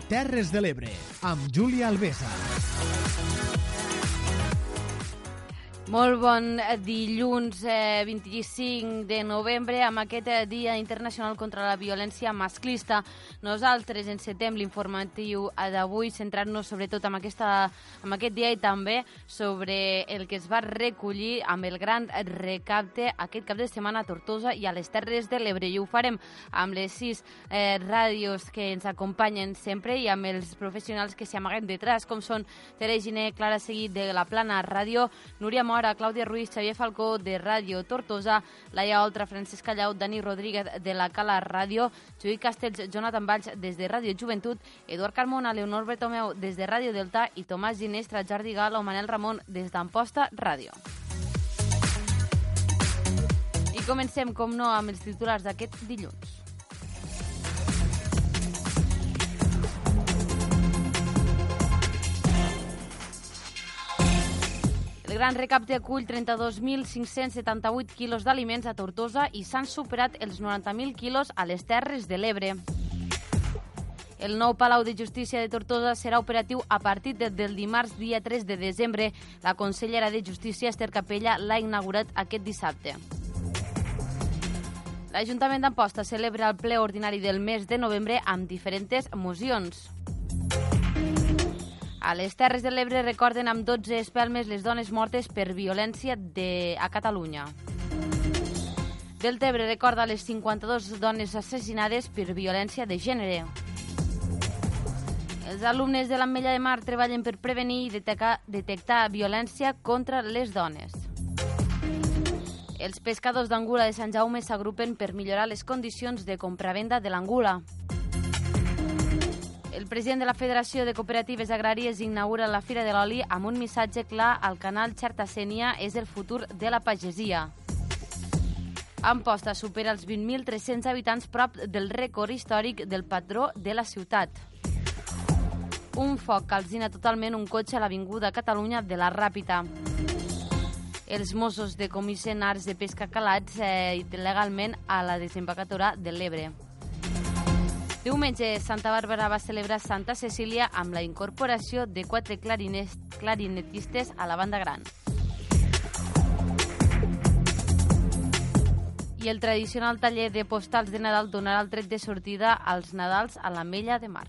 Terres de l'Ebre, amb Júlia Alvesa. Molt bon dilluns eh, 25 de novembre amb aquest eh, Dia Internacional contra la Violència Masclista. Nosaltres encetem l'informatiu d'avui centrant-nos sobretot en, aquesta, en aquest dia i també sobre el que es va recollir amb el gran recapte aquest cap de setmana a Tortosa i a les Terres de l'Ebre. I ho farem amb les sis eh, ràdios que ens acompanyen sempre i amb els professionals que s'hi amaguen detrás, com són Tere Giné, Clara Seguit de la Plana Ràdio, Núria Mora, Clàudia Ruiz, Xavier Falcó de Ràdio Tortosa, Laia Oltra, Francesc Callau, Dani Rodríguez de la Cala Ràdio, Lluís Castells, Jonathan Valls des de Ràdio Joventut, Eduard Carmona, Leonor Bertomeu des de Ràdio Delta i Tomàs Ginestra, Jordi Gala o Manel Ramon des d'Amposta Ràdio. I comencem, com no, amb els titulars d'aquest dilluns. El gran recapte acull 32.578 quilos d'aliments a Tortosa i s'han superat els 90.000 quilos a les Terres de l'Ebre. El nou Palau de Justícia de Tortosa serà operatiu a partir de, del dimarts dia 3 de desembre. La consellera de Justícia, Esther Capella, l'ha inaugurat aquest dissabte. L'Ajuntament d'Amposta celebra el ple ordinari del mes de novembre amb diferents mocions. A les Terres de l'Ebre recorden amb 12 espelmes les dones mortes per violència de... a Catalunya. Deltebre recorda les 52 dones assassinades per violència de gènere. Els alumnes de l'Ametlla de Mar treballen per prevenir i detectar, detectar violència contra les dones. Els pescadors d'angula de Sant Jaume s'agrupen per millorar les condicions de compravenda de l'angula. El president de la Federació de Cooperatives Agràries inaugura la Fira de l'Oli amb un missatge clar al canal Xertasènia és el futur de la pagesia. Amposta supera els 20.300 habitants prop del rècord històric del patró de la ciutat. Un foc calcina totalment un cotxe a l'Avinguda Catalunya de la Ràpita. Els Mossos decomisen arts de pesca calats eh, legalment a la desembocadura de l'Ebre. Diumenge, Santa Bàrbara va celebrar Santa Cecília amb la incorporació de quatre clarinetistes a la banda gran. I el tradicional taller de postals de Nadal donarà el tret de sortida als Nadals a la Mella de Mar.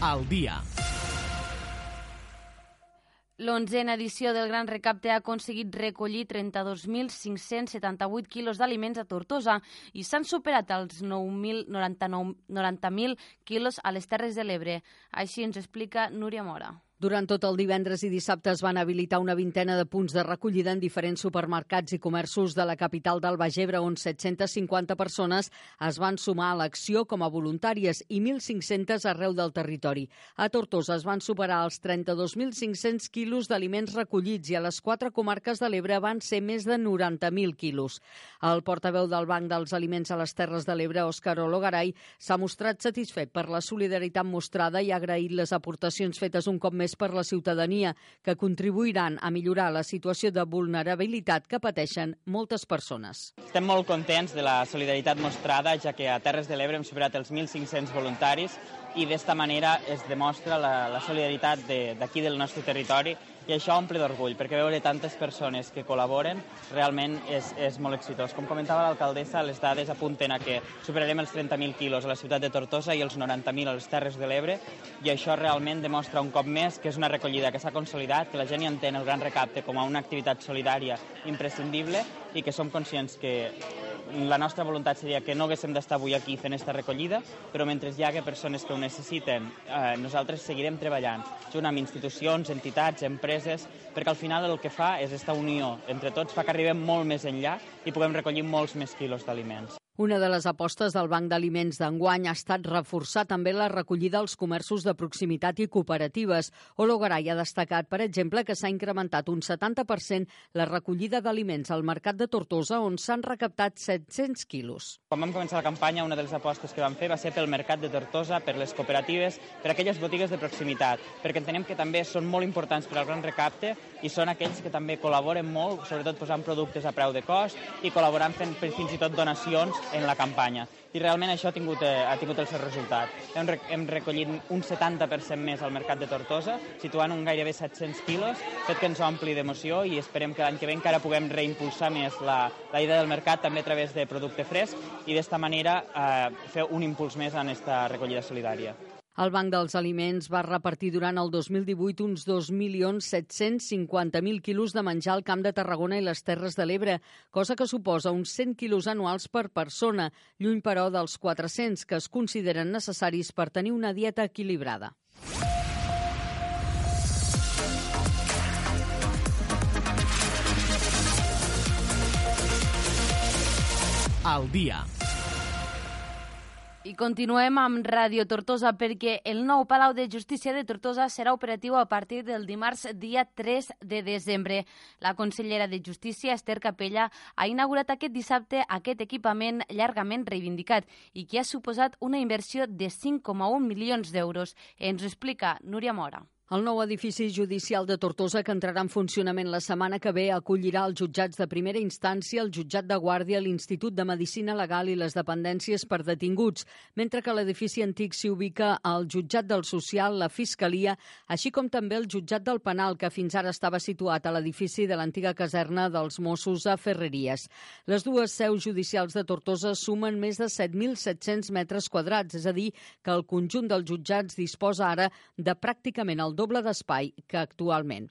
Al dia. L'onzena edició del Gran Recapte ha aconseguit recollir 32.578 quilos d'aliments a Tortosa i s'han superat els 90.000 90 quilos a les Terres de l'Ebre. Així ens explica Núria Mora. Durant tot el divendres i dissabte es van habilitar una vintena de punts de recollida en diferents supermercats i comerços de la capital del Baix Ebre, on 750 persones es van sumar a l'acció com a voluntàries i 1.500 arreu del territori. A Tortosa es van superar els 32.500 quilos d'aliments recollits i a les quatre comarques de l'Ebre van ser més de 90.000 quilos. El portaveu del Banc dels Aliments a les Terres de l'Ebre, Òscar Ologaray, s'ha mostrat satisfet per la solidaritat mostrada i ha agraït les aportacions fetes un cop més més per la ciutadania, que contribuiran a millorar la situació de vulnerabilitat que pateixen moltes persones. Estem molt contents de la solidaritat mostrada, ja que a Terres de l'Ebre hem superat els 1.500 voluntaris i d'esta manera es demostra la, la solidaritat d'aquí de, del nostre territori i això omple d'orgull, perquè veure tantes persones que col·laboren realment és, és molt exitós. Com comentava l'alcaldessa, les dades apunten a que superarem els 30.000 quilos a la ciutat de Tortosa i els 90.000 a les Terres de l'Ebre, i això realment demostra un cop més que és una recollida que s'ha consolidat, que la gent hi entén el gran recapte com a una activitat solidària imprescindible i que som conscients que la nostra voluntat seria que no haguéssim d'estar avui aquí fent aquesta recollida, però mentre hi hagi persones que ho necessiten, eh, nosaltres seguirem treballant junt amb institucions, entitats, empreses, perquè al final el que fa és aquesta unió entre tots, fa que arribem molt més enllà i puguem recollir molts més quilos d'aliments. Una de les apostes del Banc d'Aliments d'enguany ha estat reforçar també la recollida als comerços de proximitat i cooperatives. Olo Garay ha destacat, per exemple, que s'ha incrementat un 70% la recollida d'aliments al mercat de Tortosa, on s'han recaptat 700 quilos. Quan vam començar la campanya, una de les apostes que vam fer va ser pel mercat de Tortosa, per les cooperatives, per aquelles botigues de proximitat, perquè entenem que també són molt importants per al gran recapte i són aquells que també col·laboren molt, sobretot posant productes a preu de cost i col·laborant fent fins i tot donacions en la campanya. I realment això ha tingut, eh, ha tingut el seu resultat. Hem, hem recollit un 70% més al mercat de Tortosa, situant un gairebé 700 quilos, fet que ens ompli d'emoció i esperem que l'any que ve encara puguem reimpulsar més la, la idea del mercat també a través de producte fresc i d'esta manera eh, fer un impuls més en aquesta recollida solidària. El Banc dels Aliments va repartir durant el 2018 uns 2.750.000 quilos de menjar al Camp de Tarragona i les Terres de l'Ebre, cosa que suposa uns 100 quilos anuals per persona, lluny però dels 400 que es consideren necessaris per tenir una dieta equilibrada. Al dia. I continuem amb Ràdio Tortosa perquè el nou Palau de Justícia de Tortosa serà operatiu a partir del dimarts dia 3 de desembre. La consellera de Justícia, Esther Capella, ha inaugurat aquest dissabte aquest equipament llargament reivindicat i que ha suposat una inversió de 5,1 milions d'euros. Ens ho explica Núria Mora. El nou edifici judicial de Tortosa, que entrarà en funcionament la setmana que ve, acollirà els jutjats de primera instància, el jutjat de guàrdia, l'Institut de Medicina Legal i les dependències per detinguts, mentre que l'edifici antic s'hi ubica el jutjat del social, la Fiscalia, així com també el jutjat del penal, que fins ara estava situat a l'edifici de l'antiga caserna dels Mossos a Ferreries. Les dues seus judicials de Tortosa sumen més de 7.700 metres quadrats, és a dir, que el conjunt dels jutjats disposa ara de pràcticament el doble d'espai que actualment.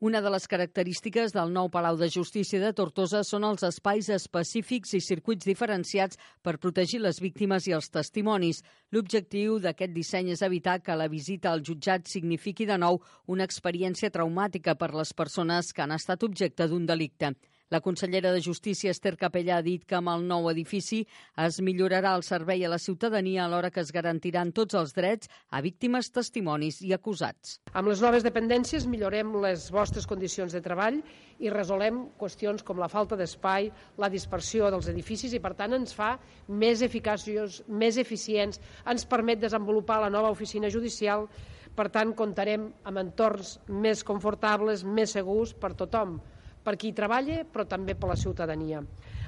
Una de les característiques del nou Palau de Justícia de Tortosa són els espais específics i circuits diferenciats per protegir les víctimes i els testimonis. L'objectiu d'aquest disseny és evitar que la visita al jutjat signifiqui de nou una experiència traumàtica per les persones que han estat objecte d'un delicte. La consellera de Justícia, Esther Capella, ha dit que amb el nou edifici es millorarà el servei a la ciutadania alhora que es garantiran tots els drets a víctimes, testimonis i acusats. Amb les noves dependències millorem les vostres condicions de treball i resolem qüestions com la falta d'espai, la dispersió dels edificis i, per tant, ens fa més eficaços, més eficients, ens permet desenvolupar la nova oficina judicial, per tant, comptarem amb entorns més confortables, més segurs per tothom per qui treballa, però també per la ciutadania,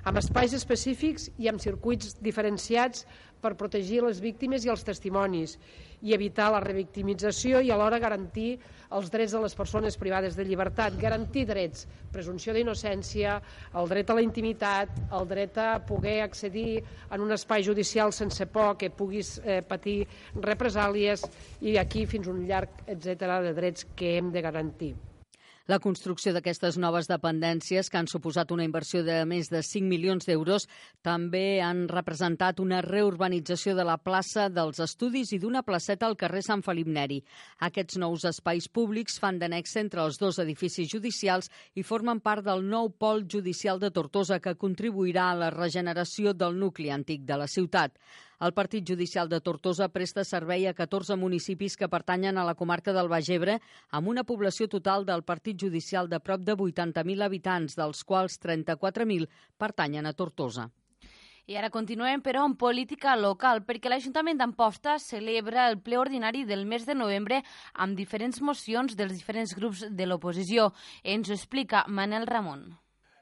amb espais específics i amb circuits diferenciats per protegir les víctimes i els testimonis i evitar la revictimització i alhora garantir els drets de les persones privades de llibertat, garantir drets, presumpció d'innocència, el dret a la intimitat, el dret a poder accedir en un espai judicial sense por que puguis eh, patir represàlies i aquí fins un llarg, etc de drets que hem de garantir. La construcció d'aquestes noves dependències, que han suposat una inversió de més de 5 milions d'euros, també han representat una reurbanització de la plaça dels Estudis i d'una placeta al carrer Sant Felip Neri. Aquests nous espais públics fan d'annex entre els dos edificis judicials i formen part del nou pol judicial de Tortosa que contribuirà a la regeneració del nucli antic de la ciutat. El Partit Judicial de Tortosa presta servei a 14 municipis que pertanyen a la comarca del Baix Ebre, amb una població total del Partit Judicial de prop de 80.000 habitants, dels quals 34.000 pertanyen a Tortosa. I ara continuem, però, en política local, perquè l'Ajuntament d'Amposta celebra el ple ordinari del mes de novembre amb diferents mocions dels diferents grups de l'oposició. Ens ho explica Manel Ramon.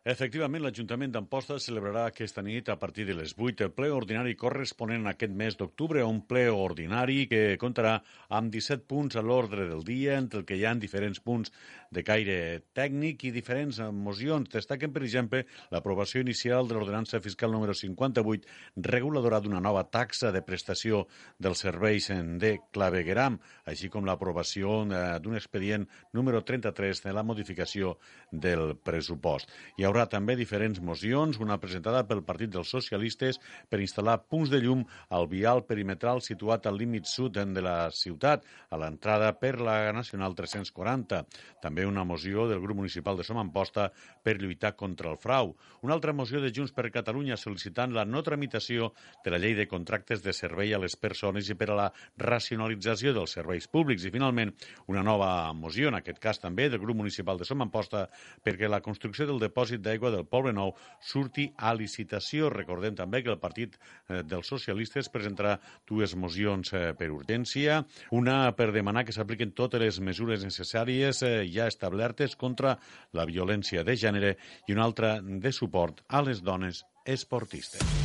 Efectivament, l'Ajuntament d'Amposta celebrarà aquesta nit a partir de les 8 el ple ordinari corresponent a aquest mes d'octubre, un ple ordinari que comptarà amb 17 punts a l'ordre del dia, entre el que hi ha diferents punts de caire tècnic i diferents mocions. Destaquen, per exemple, l'aprovació inicial de l'ordenança fiscal número 58, reguladora d'una nova taxa de prestació dels serveis de clavegueram, així com l'aprovació d'un expedient número 33 de la modificació del pressupost. Hi haurà també diferents mocions, una presentada pel Partit dels Socialistes per instal·lar punts de llum al vial perimetral situat al límit sud de la ciutat, a l'entrada per la Nacional 340. També una moció del grup municipal de Som Amposta per lluitar contra el frau. Una altra moció de Junts per Catalunya sol·licitant la no tramitació de la llei de contractes de servei a les persones i per a la racionalització dels serveis públics. I, finalment, una nova moció, en aquest cas també del grup municipal de Som Amposta, perquè la construcció del depòsit d'aigua del Poble Nou surti a licitació. Recordem també que el Partit eh, dels Socialistes presentarà dues mocions eh, per urgència, una per demanar que s'apliquen totes les mesures necessàries eh, ja establertes contra la violència de gènere i una altra de suport a les dones esportistes.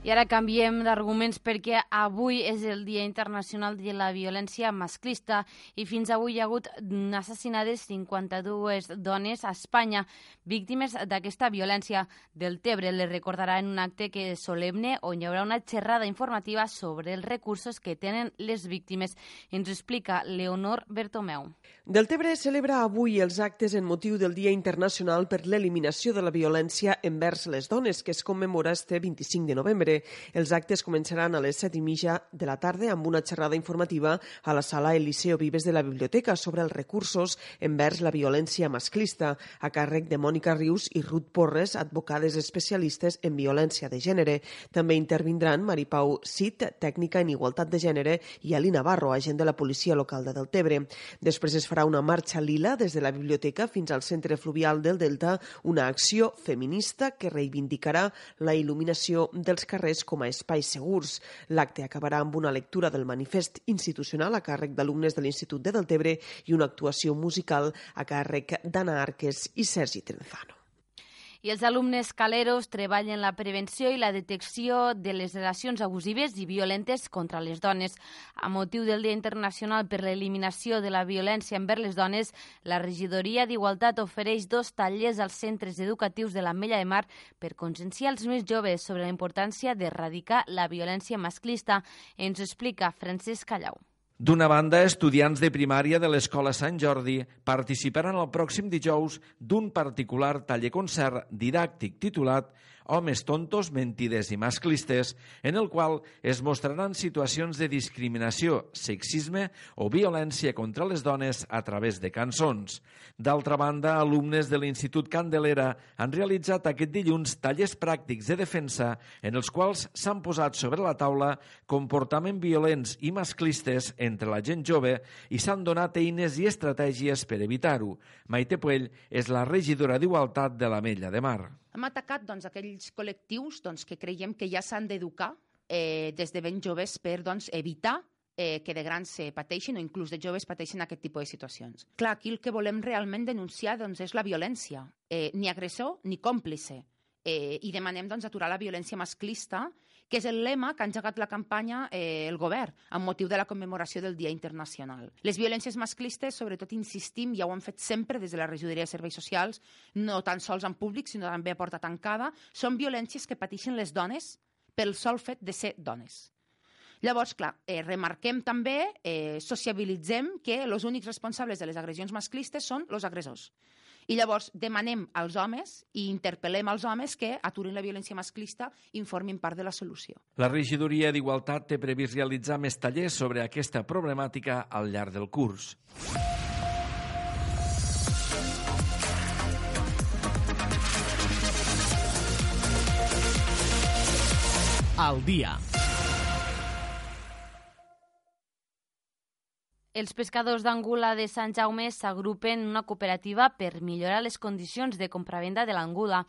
I ara canviem d'arguments perquè avui és el Dia Internacional de la Violència Masclista i fins avui hi ha hagut assassinades 52 dones a Espanya víctimes d'aquesta violència del Tebre. Les recordarà en un acte que és solemne on hi haurà una xerrada informativa sobre els recursos que tenen les víctimes. Ens explica Leonor Bertomeu. Del Tebre celebra avui els actes en motiu del Dia Internacional per l'Eliminació de la Violència envers les Dones, que es commemora este 25 de novembre novembre. Els actes començaran a les set i mitja de la tarda amb una xerrada informativa a la sala Eliseo Vives de la Biblioteca sobre els recursos envers la violència masclista, a càrrec de Mònica Rius i Ruth Porres, advocades especialistes en violència de gènere. També intervindran Maripau Cid, tècnica en igualtat de gènere, i Ali Navarro, agent de la policia local de Deltebre. Després es farà una marxa lila des de la biblioteca fins al centre fluvial del Delta, una acció feminista que reivindicarà la il·luminació dels carrers carrers com a espais segurs. L'acte acabarà amb una lectura del manifest institucional a càrrec d'alumnes de l'Institut de Deltebre i una actuació musical a càrrec d'Anna Arques i Sergi Trenzano i els alumnes caleros treballen la prevenció i la detecció de les relacions abusives i violentes contra les dones. A motiu del Dia Internacional per l'Eliminació de la Violència envers les Dones, la Regidoria d'Igualtat ofereix dos tallers als centres educatius de l'Ametlla de Mar per conscienciar els més joves sobre la importància d'erradicar la violència masclista. Ens explica Francesc Callau. D'una banda, estudiants de primària de l'Escola Sant Jordi participaran el pròxim dijous d'un particular taller-concert didàctic titulat Homes tontos, mentides i masclistes, en el qual es mostraran situacions de discriminació, sexisme o violència contra les dones a través de cançons. D'altra banda, alumnes de l'Institut Candelera han realitzat aquest dilluns tallers pràctics de defensa en els quals s'han posat sobre la taula comportaments violents i masclistes entre la gent jove i s'han donat eines i estratègies per evitar-ho. Maite Puell és la regidora d'Igualtat de l'Ametlla de Mar. Hem atacat doncs, aquells col·lectius doncs, que creiem que ja s'han d'educar eh, des de ben joves per doncs, evitar eh, que de grans eh, pateixin o inclús de joves pateixin aquest tipus de situacions. Clar, aquí el que volem realment denunciar doncs, és la violència, eh, ni agressor ni còmplice. Eh, I demanem doncs, aturar la violència masclista que és el lema que ha engegat la campanya eh, el govern amb motiu de la commemoració del Dia Internacional. Les violències masclistes, sobretot insistim, ja ho han fet sempre des de la regidoria de serveis socials, no tan sols en públic, sinó també a porta tancada, són violències que pateixen les dones pel sol fet de ser dones. Llavors, clar, eh, remarquem també, eh, sociabilitzem que els únics responsables de les agressions masclistes són els agressors. I llavors demanem als homes i interpel·lem als homes que aturin la violència masclista i informin part de la solució. La regidoria d'Igualtat té previst realitzar més tallers sobre aquesta problemàtica al llarg del curs. Al dia. Els pescadors d'Angula de Sant Jaume s'agrupen en una cooperativa per millorar les condicions de compravenda de l'angula.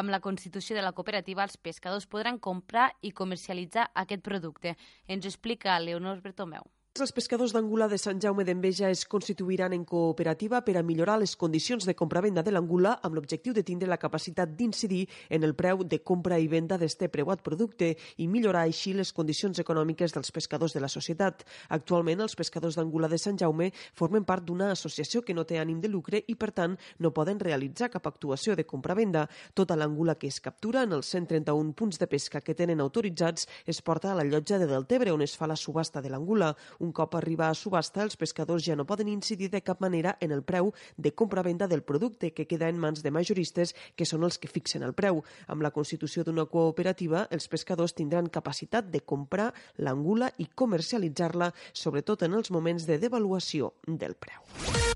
Amb la constitució de la cooperativa, els pescadors podran comprar i comercialitzar aquest producte. Ens explica Leonor Bertomeu. Els pescadors d'Angula de Sant Jaume d'Enveja es constituiran en cooperativa per a millorar les condicions de compra-venda de l'angula amb l'objectiu de tindre la capacitat d'incidir en el preu de compra i venda d'este preuat producte i millorar així les condicions econòmiques dels pescadors de la societat. Actualment, els pescadors d'Angula de Sant Jaume formen part d'una associació que no té ànim de lucre i, per tant, no poden realitzar cap actuació de compra-venda. Tota l'angula que es captura en els 131 punts de pesca que tenen autoritzats es porta a la llotja de Deltebre, on es fa la subhasta de l'angula Un cop arriba a subhasta, els pescadors ja no poden incidir de cap manera en el preu de compra-venda del producte, que queda en mans de majoristes, que són els que fixen el preu. Amb la constitució d'una cooperativa, els pescadors tindran capacitat de comprar l'angula i comercialitzar-la, sobretot en els moments de devaluació del preu.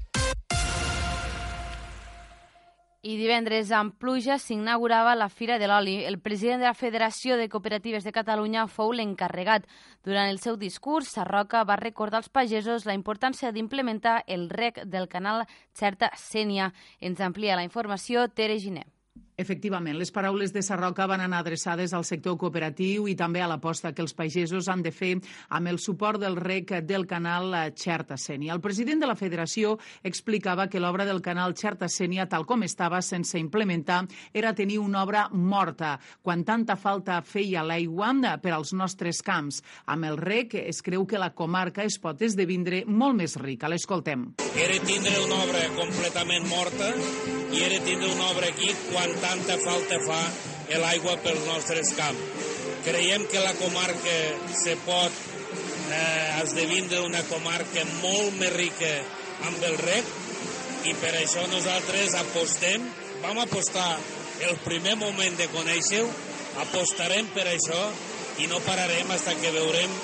I divendres, amb pluja, s'inaugurava la Fira de l'Oli. El president de la Federació de Cooperatives de Catalunya fou l'encarregat. Durant el seu discurs, Sarroca va recordar als pagesos la importància d'implementar el rec del canal Certa Sènia. Ens amplia la informació Tere Giné. Efectivament, les paraules de Sarroca van anar adreçades al sector cooperatiu i també a l'aposta que els pagesos han de fer amb el suport del rec del canal Xerta-Sènia. El president de la federació explicava que l'obra del canal Xerta-Sènia, tal com estava sense implementar, era tenir una obra morta, quan tanta falta feia l'aigua per als nostres camps. Amb el rec es creu que la comarca es pot esdevindre molt més rica. L'escoltem. Era tindre una obra completament morta i era tindre una obra aquí quan tanta falta fa l'aigua pels nostres camps. Creiem que la comarca se pot eh, esdevindre una comarca molt més rica amb el rec i per això nosaltres apostem, vam apostar el primer moment de conèixer-ho, apostarem per això i no pararem fins que veurem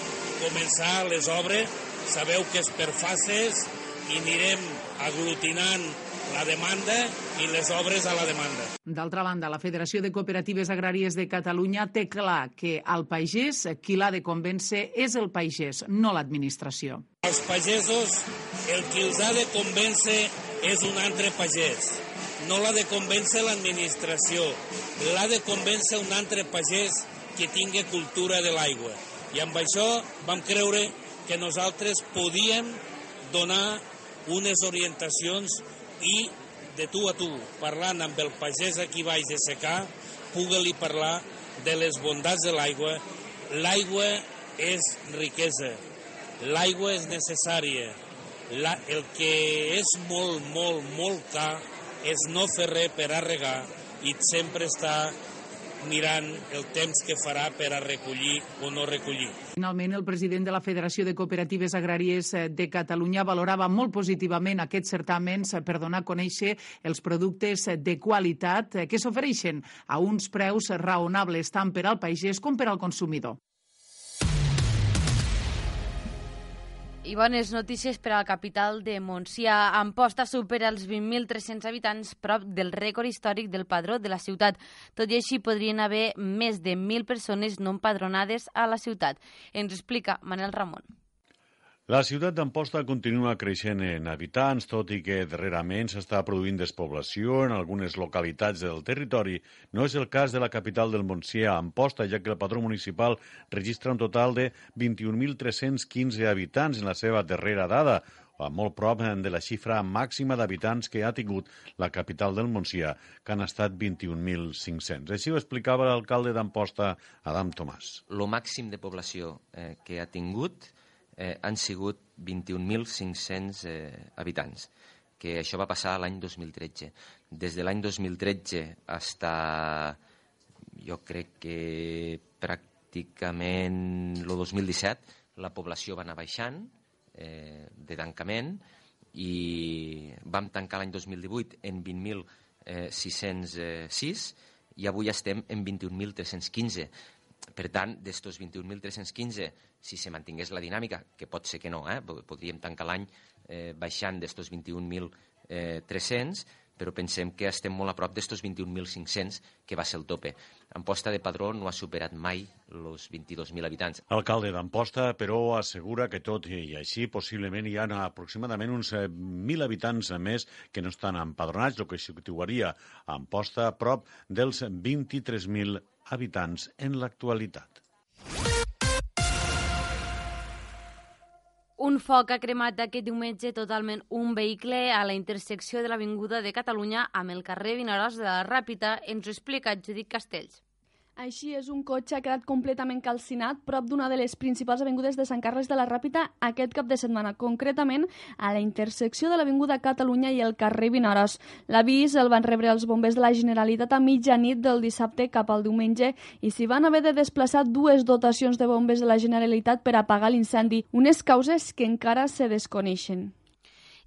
començar les obres. Sabeu que és per fases i anirem aglutinant la demanda i les obres a la demanda. D'altra banda, la Federació de Cooperatives Agràries de Catalunya té clar que al pagès qui l'ha de convèncer és el pagès, no l'administració. Els pagesos, el qui els ha de convèncer és un altre pagès. No l'ha de convèncer l'administració, l'ha de convèncer un altre pagès que tingui cultura de l'aigua. I amb això vam creure que nosaltres podíem donar unes orientacions i de tu a tu, parlant amb el pagès aquí baix de secar, puga-li parlar de les bondats de l'aigua. L'aigua és riquesa, l'aigua és necessària. La, el que és molt, molt, molt car és no fer res per a regar i sempre estar mirant el temps que farà per a recollir o no recollir. Finalment, el president de la Federació de Cooperatives Agràries eh, de Catalunya valorava molt positivament aquests certàmens per donar a conèixer els productes de qualitat que s'ofereixen a uns preus raonables tant per al pagès com per al consumidor. I bones notícies per a la capital de Montsià. Amposta supera els 20.300 habitants prop del rècord històric del padró de la ciutat. Tot i així, podrien haver més de 1.000 persones no empadronades a la ciutat. Ens explica Manel Ramon. La ciutat d'Amposta continua creixent en habitants, tot i que darrerament s'està produint despoblació en algunes localitats del territori. No és el cas de la capital del Montsià, Amposta, ja que el padró municipal registra un total de 21.315 habitants en la seva darrera dada, a molt prop de la xifra màxima d'habitants que ha tingut la capital del Montsià, que han estat 21.500. Així ho explicava l'alcalde d'Amposta, Adam Tomàs. Lo màxim de població eh, que ha tingut eh, han sigut 21.500 eh, habitants, que això va passar l'any 2013. Des de l'any 2013 fins jo crec que pràcticament el 2017 la població va anar baixant eh, de tancament i vam tancar l'any 2018 en 20.606 i avui estem en 21.315. Per tant, d'estos 21.315, si se mantingués la dinàmica, que pot ser que no, eh? podríem tancar l'any eh, baixant d'estos 21.300, però pensem que estem molt a prop d'estos 21.500, que va ser el tope. Amposta de Padró no ha superat mai els 22.000 habitants. L'alcalde d'Amposta, però, assegura que tot i així possiblement hi ha aproximadament uns 1.000 eh, habitants més que no estan empadronats, el que situaria Amposta a prop dels 23.000 habitants en l'actualitat. Un foc ha cremat aquest diumenge totalment un vehicle a la intersecció de l'Avinguda de Catalunya amb el carrer Vinaròs de la Ràpita, ens ho explica Judit Castells. Així és, un cotxe ha quedat completament calcinat prop d'una de les principals avingudes de Sant Carles de la Ràpita aquest cap de setmana, concretament a la intersecció de l'Avinguda Catalunya i el carrer Vinaròs. L'avís el van rebre els bombers de la Generalitat a mitjanit del dissabte cap al diumenge i s'hi van haver de desplaçar dues dotacions de bombers de la Generalitat per apagar l'incendi, unes causes que encara se desconeixen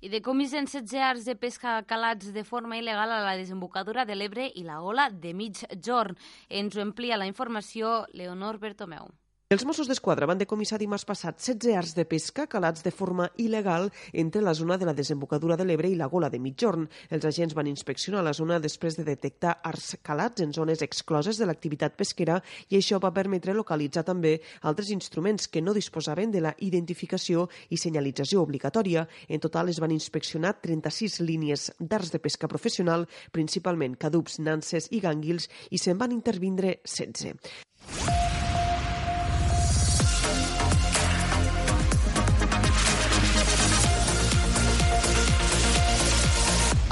i decomisen 16 arts de pesca calats de forma il·legal a la desembocadura de l'Ebre i la Ola de mig jorn. Ens ho amplia la informació Leonor Bertomeu. Els Mossos d'Esquadra van decomissar dimarts passat 16 arts de pesca calats de forma il·legal entre la zona de la desembocadura de l'Ebre i la Gola de Mitjorn. Els agents van inspeccionar la zona després de detectar arts calats en zones excloses de l'activitat pesquera i això va permetre localitzar també altres instruments que no disposaven de la identificació i senyalització obligatòria. En total es van inspeccionar 36 línies d'arts de pesca professional, principalment cadups, nances i gànguils, i se'n van intervindre 16.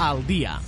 Al dia.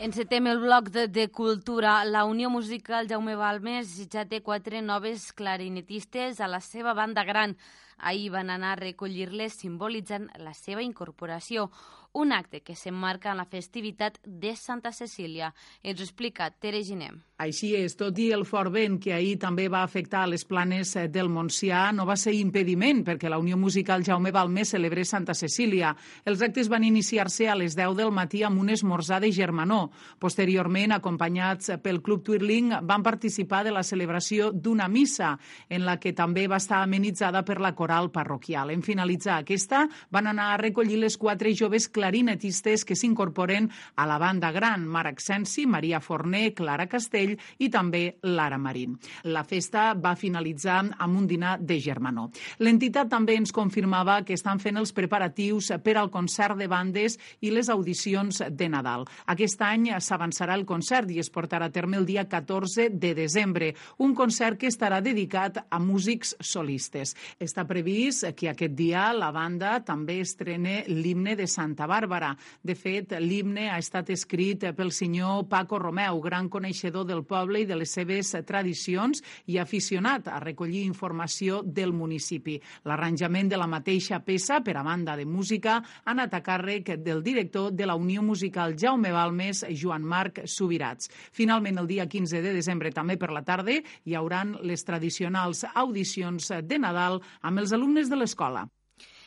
Encetem el bloc de, de cultura. La Unió Musical Jaume Balmes ja té quatre noves clarinetistes a la seva banda gran. Ahir van anar a recollir-les simbolitzant la seva incorporació un acte que s'emmarca en la festivitat de Santa Cecília. Ens ho explica Tere Ginem. Així és, tot i el fort vent que ahir també va afectar les planes eh, del Montsià, no va ser impediment perquè la Unió Musical Jaume Balmer celebrés Santa Cecília. Els actes van iniciar-se a les 10 del matí amb un esmorzar de germanor. Posteriorment, acompanyats pel Club Twirling, van participar de la celebració d'una missa, en la que també va estar amenitzada per la coral parroquial. En finalitzar aquesta, van anar a recollir les quatre joves clarinetistes que s'incorporen a la banda gran, Marc Sensi, Maria Forner, Clara Castell i també Lara Marín. La festa va finalitzar amb un dinar de germanor. L'entitat també ens confirmava que estan fent els preparatius per al concert de bandes i les audicions de Nadal. Aquest any s'avançarà el concert i es portarà a terme el dia 14 de desembre, un concert que estarà dedicat a músics solistes. Està previst que aquest dia la banda també estrene l'himne de Santa Bàrbara. De fet, l'himne ha estat escrit pel senyor Paco Romeu, gran coneixedor del poble i de les seves tradicions i aficionat a recollir informació del municipi. L'arranjament de la mateixa peça, per a banda de música, ha anat a càrrec del director de la Unió Musical Jaume Balmes, Joan Marc Subirats. Finalment, el dia 15 de desembre, també per la tarda, hi hauran les tradicionals audicions de Nadal amb els alumnes de l'escola.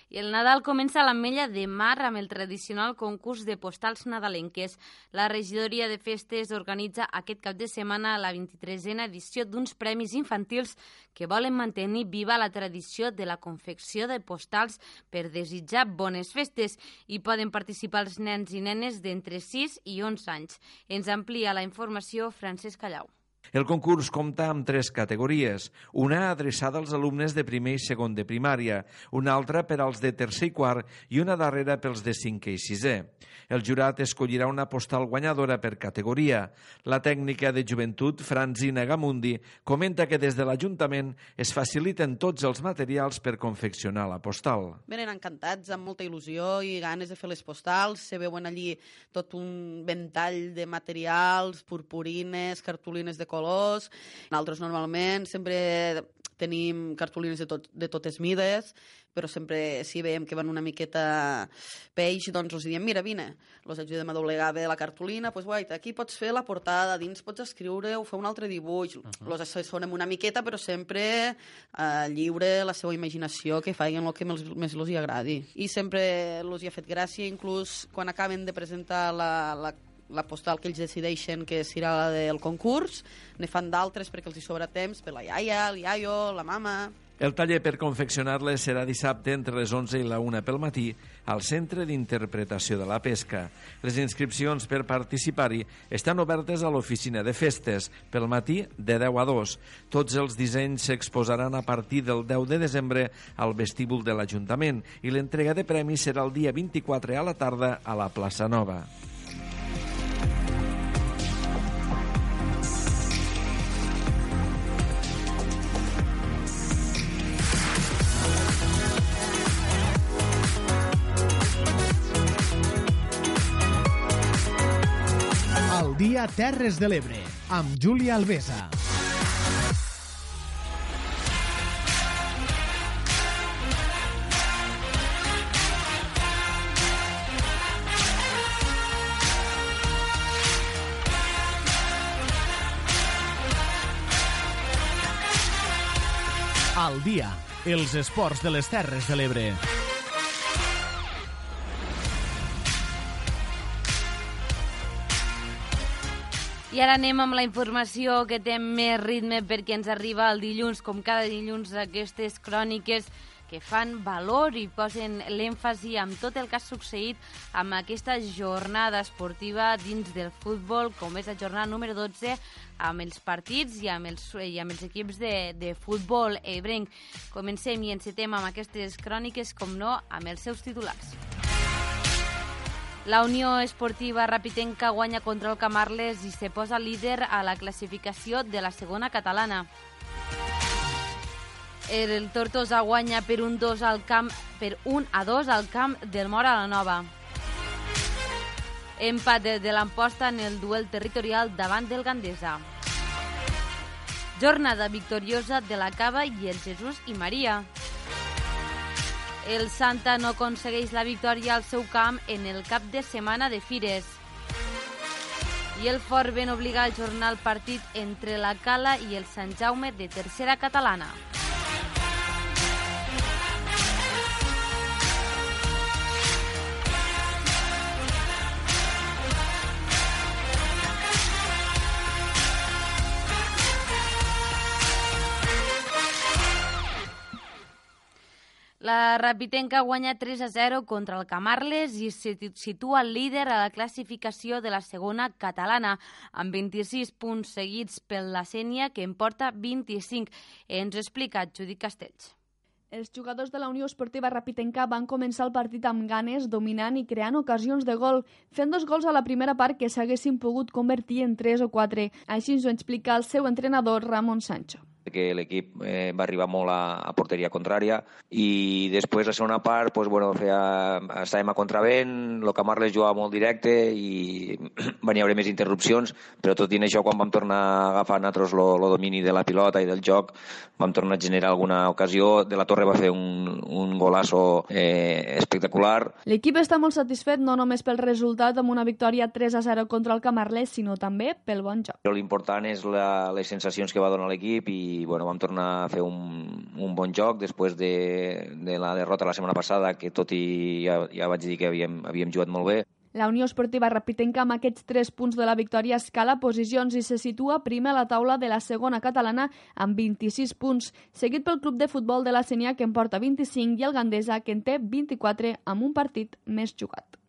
I el Nadal comença a l'Ametlla de Mar amb el tradicional concurs de postals nadalenques. La regidoria de festes organitza aquest cap de setmana la 23a edició d'uns premis infantils que volen mantenir viva la tradició de la confecció de postals per desitjar bones festes. i poden participar els nens i nenes d'entre 6 i 11 anys. Ens amplia la informació Francesc Callau. El concurs compta amb tres categories, una adreçada als alumnes de primer i segon de primària, una altra per als de tercer i quart i una darrera pels de cinquè i sisè. El jurat escollirà una postal guanyadora per categoria. La tècnica de joventut, Franzina Gamundi, comenta que des de l'Ajuntament es faciliten tots els materials per confeccionar la postal. Venen encantats, amb molta il·lusió i ganes de fer les postals. Se veuen allí tot un ventall de materials, purpurines, cartolines de colors. Nosaltres normalment sempre tenim cartolines de, tot, de totes mides, però sempre si veiem que van una miqueta peix, doncs els diem, mira, vine, els ajudem a doblegar bé la cartolina, doncs guai, aquí pots fer la portada, dins pots escriure o fer un altre dibuix, uh -huh. els assessorem una miqueta, però sempre eh, lliure la seva imaginació, que facin el que més, més els agradi. I sempre els hi ha fet gràcia, inclús quan acaben de presentar la, la la postal que ells decideixen que serà la del concurs, ne fan d'altres perquè els hi sobra temps per la iaia, el iaio, la mama... El taller per confeccionar-les serà dissabte entre les 11 i la 1 pel matí al Centre d'Interpretació de la Pesca. Les inscripcions per participar-hi estan obertes a l'oficina de festes pel matí de 10 a 2. Tots els dissenys s'exposaran a partir del 10 de desembre al vestíbul de l'Ajuntament i l'entrega de premis serà el dia 24 a la tarda a la plaça Nova. Dia Terres de l'Ebre. amb Júlia Alvesa. Al dia, els esports de les Terres de l'Ebre. I ara anem amb la informació que té més ritme perquè ens arriba el dilluns, com cada dilluns, aquestes cròniques que fan valor i posen l'èmfasi amb tot el que ha succeït amb aquesta jornada esportiva dins del futbol, com és la jornada número 12, amb els partits i amb els, i amb els equips de, de futbol ebrenc. Comencem i encetem amb aquestes cròniques, com no, amb els seus titulars. La Unió Esportiva Rapitenca guanya contra el Camarles i se posa líder a la classificació de la segona catalana. El Tortosa guanya per un 2 al camp per 1 a 2 al camp del Mora la Nova. Empat de l'Amposta en el duel territorial davant del Gandesa. Jornada victoriosa de la Cava i el Jesús i Maria. El Santa no aconsegueix la victòria al seu camp en el cap de setmana de Fires. I el Fort ben obliga a ajornar el partit entre la Cala i el Sant Jaume de tercera catalana. La Rapitenca guanya 3 a 0 contra el Camarles i se situa líder a la classificació de la segona catalana, amb 26 punts seguits pel la Sènia, que en porta 25. Ens explica Judit Castells. Els jugadors de la Unió Esportiva Rapitenca van començar el partit amb ganes, dominant i creant ocasions de gol, fent dos gols a la primera part que s'haguessin pogut convertir en 3 o 4. Així ens ho explica el seu entrenador Ramon Sancho que l'equip eh, va arribar molt a, a porteria contrària i després la segona part pues, bueno, feia, estàvem a contravent, el Camarles jugava molt directe i van haver més interrupcions, però tot i això quan vam tornar a agafar nosaltres el domini de la pilota i del joc vam tornar a generar alguna ocasió, de la Torre va fer un, un golasso eh, espectacular. L'equip està molt satisfet no només pel resultat amb una victòria 3 a 0 contra el Camarles, sinó també pel bon joc. L'important és la, les sensacions que va donar l'equip i i bueno, vam tornar a fer un, un bon joc després de, de la derrota la setmana passada, que tot i ja, ja vaig dir que havíem, havíem jugat molt bé. La Unió Esportiva Rapitenca amb aquests 3 punts de la victòria escala posicions i se situa primer a la taula de la segona catalana amb 26 punts, seguit pel club de futbol de la Senya que en porta 25 i el Gandesa que en té 24 amb un partit més jugat.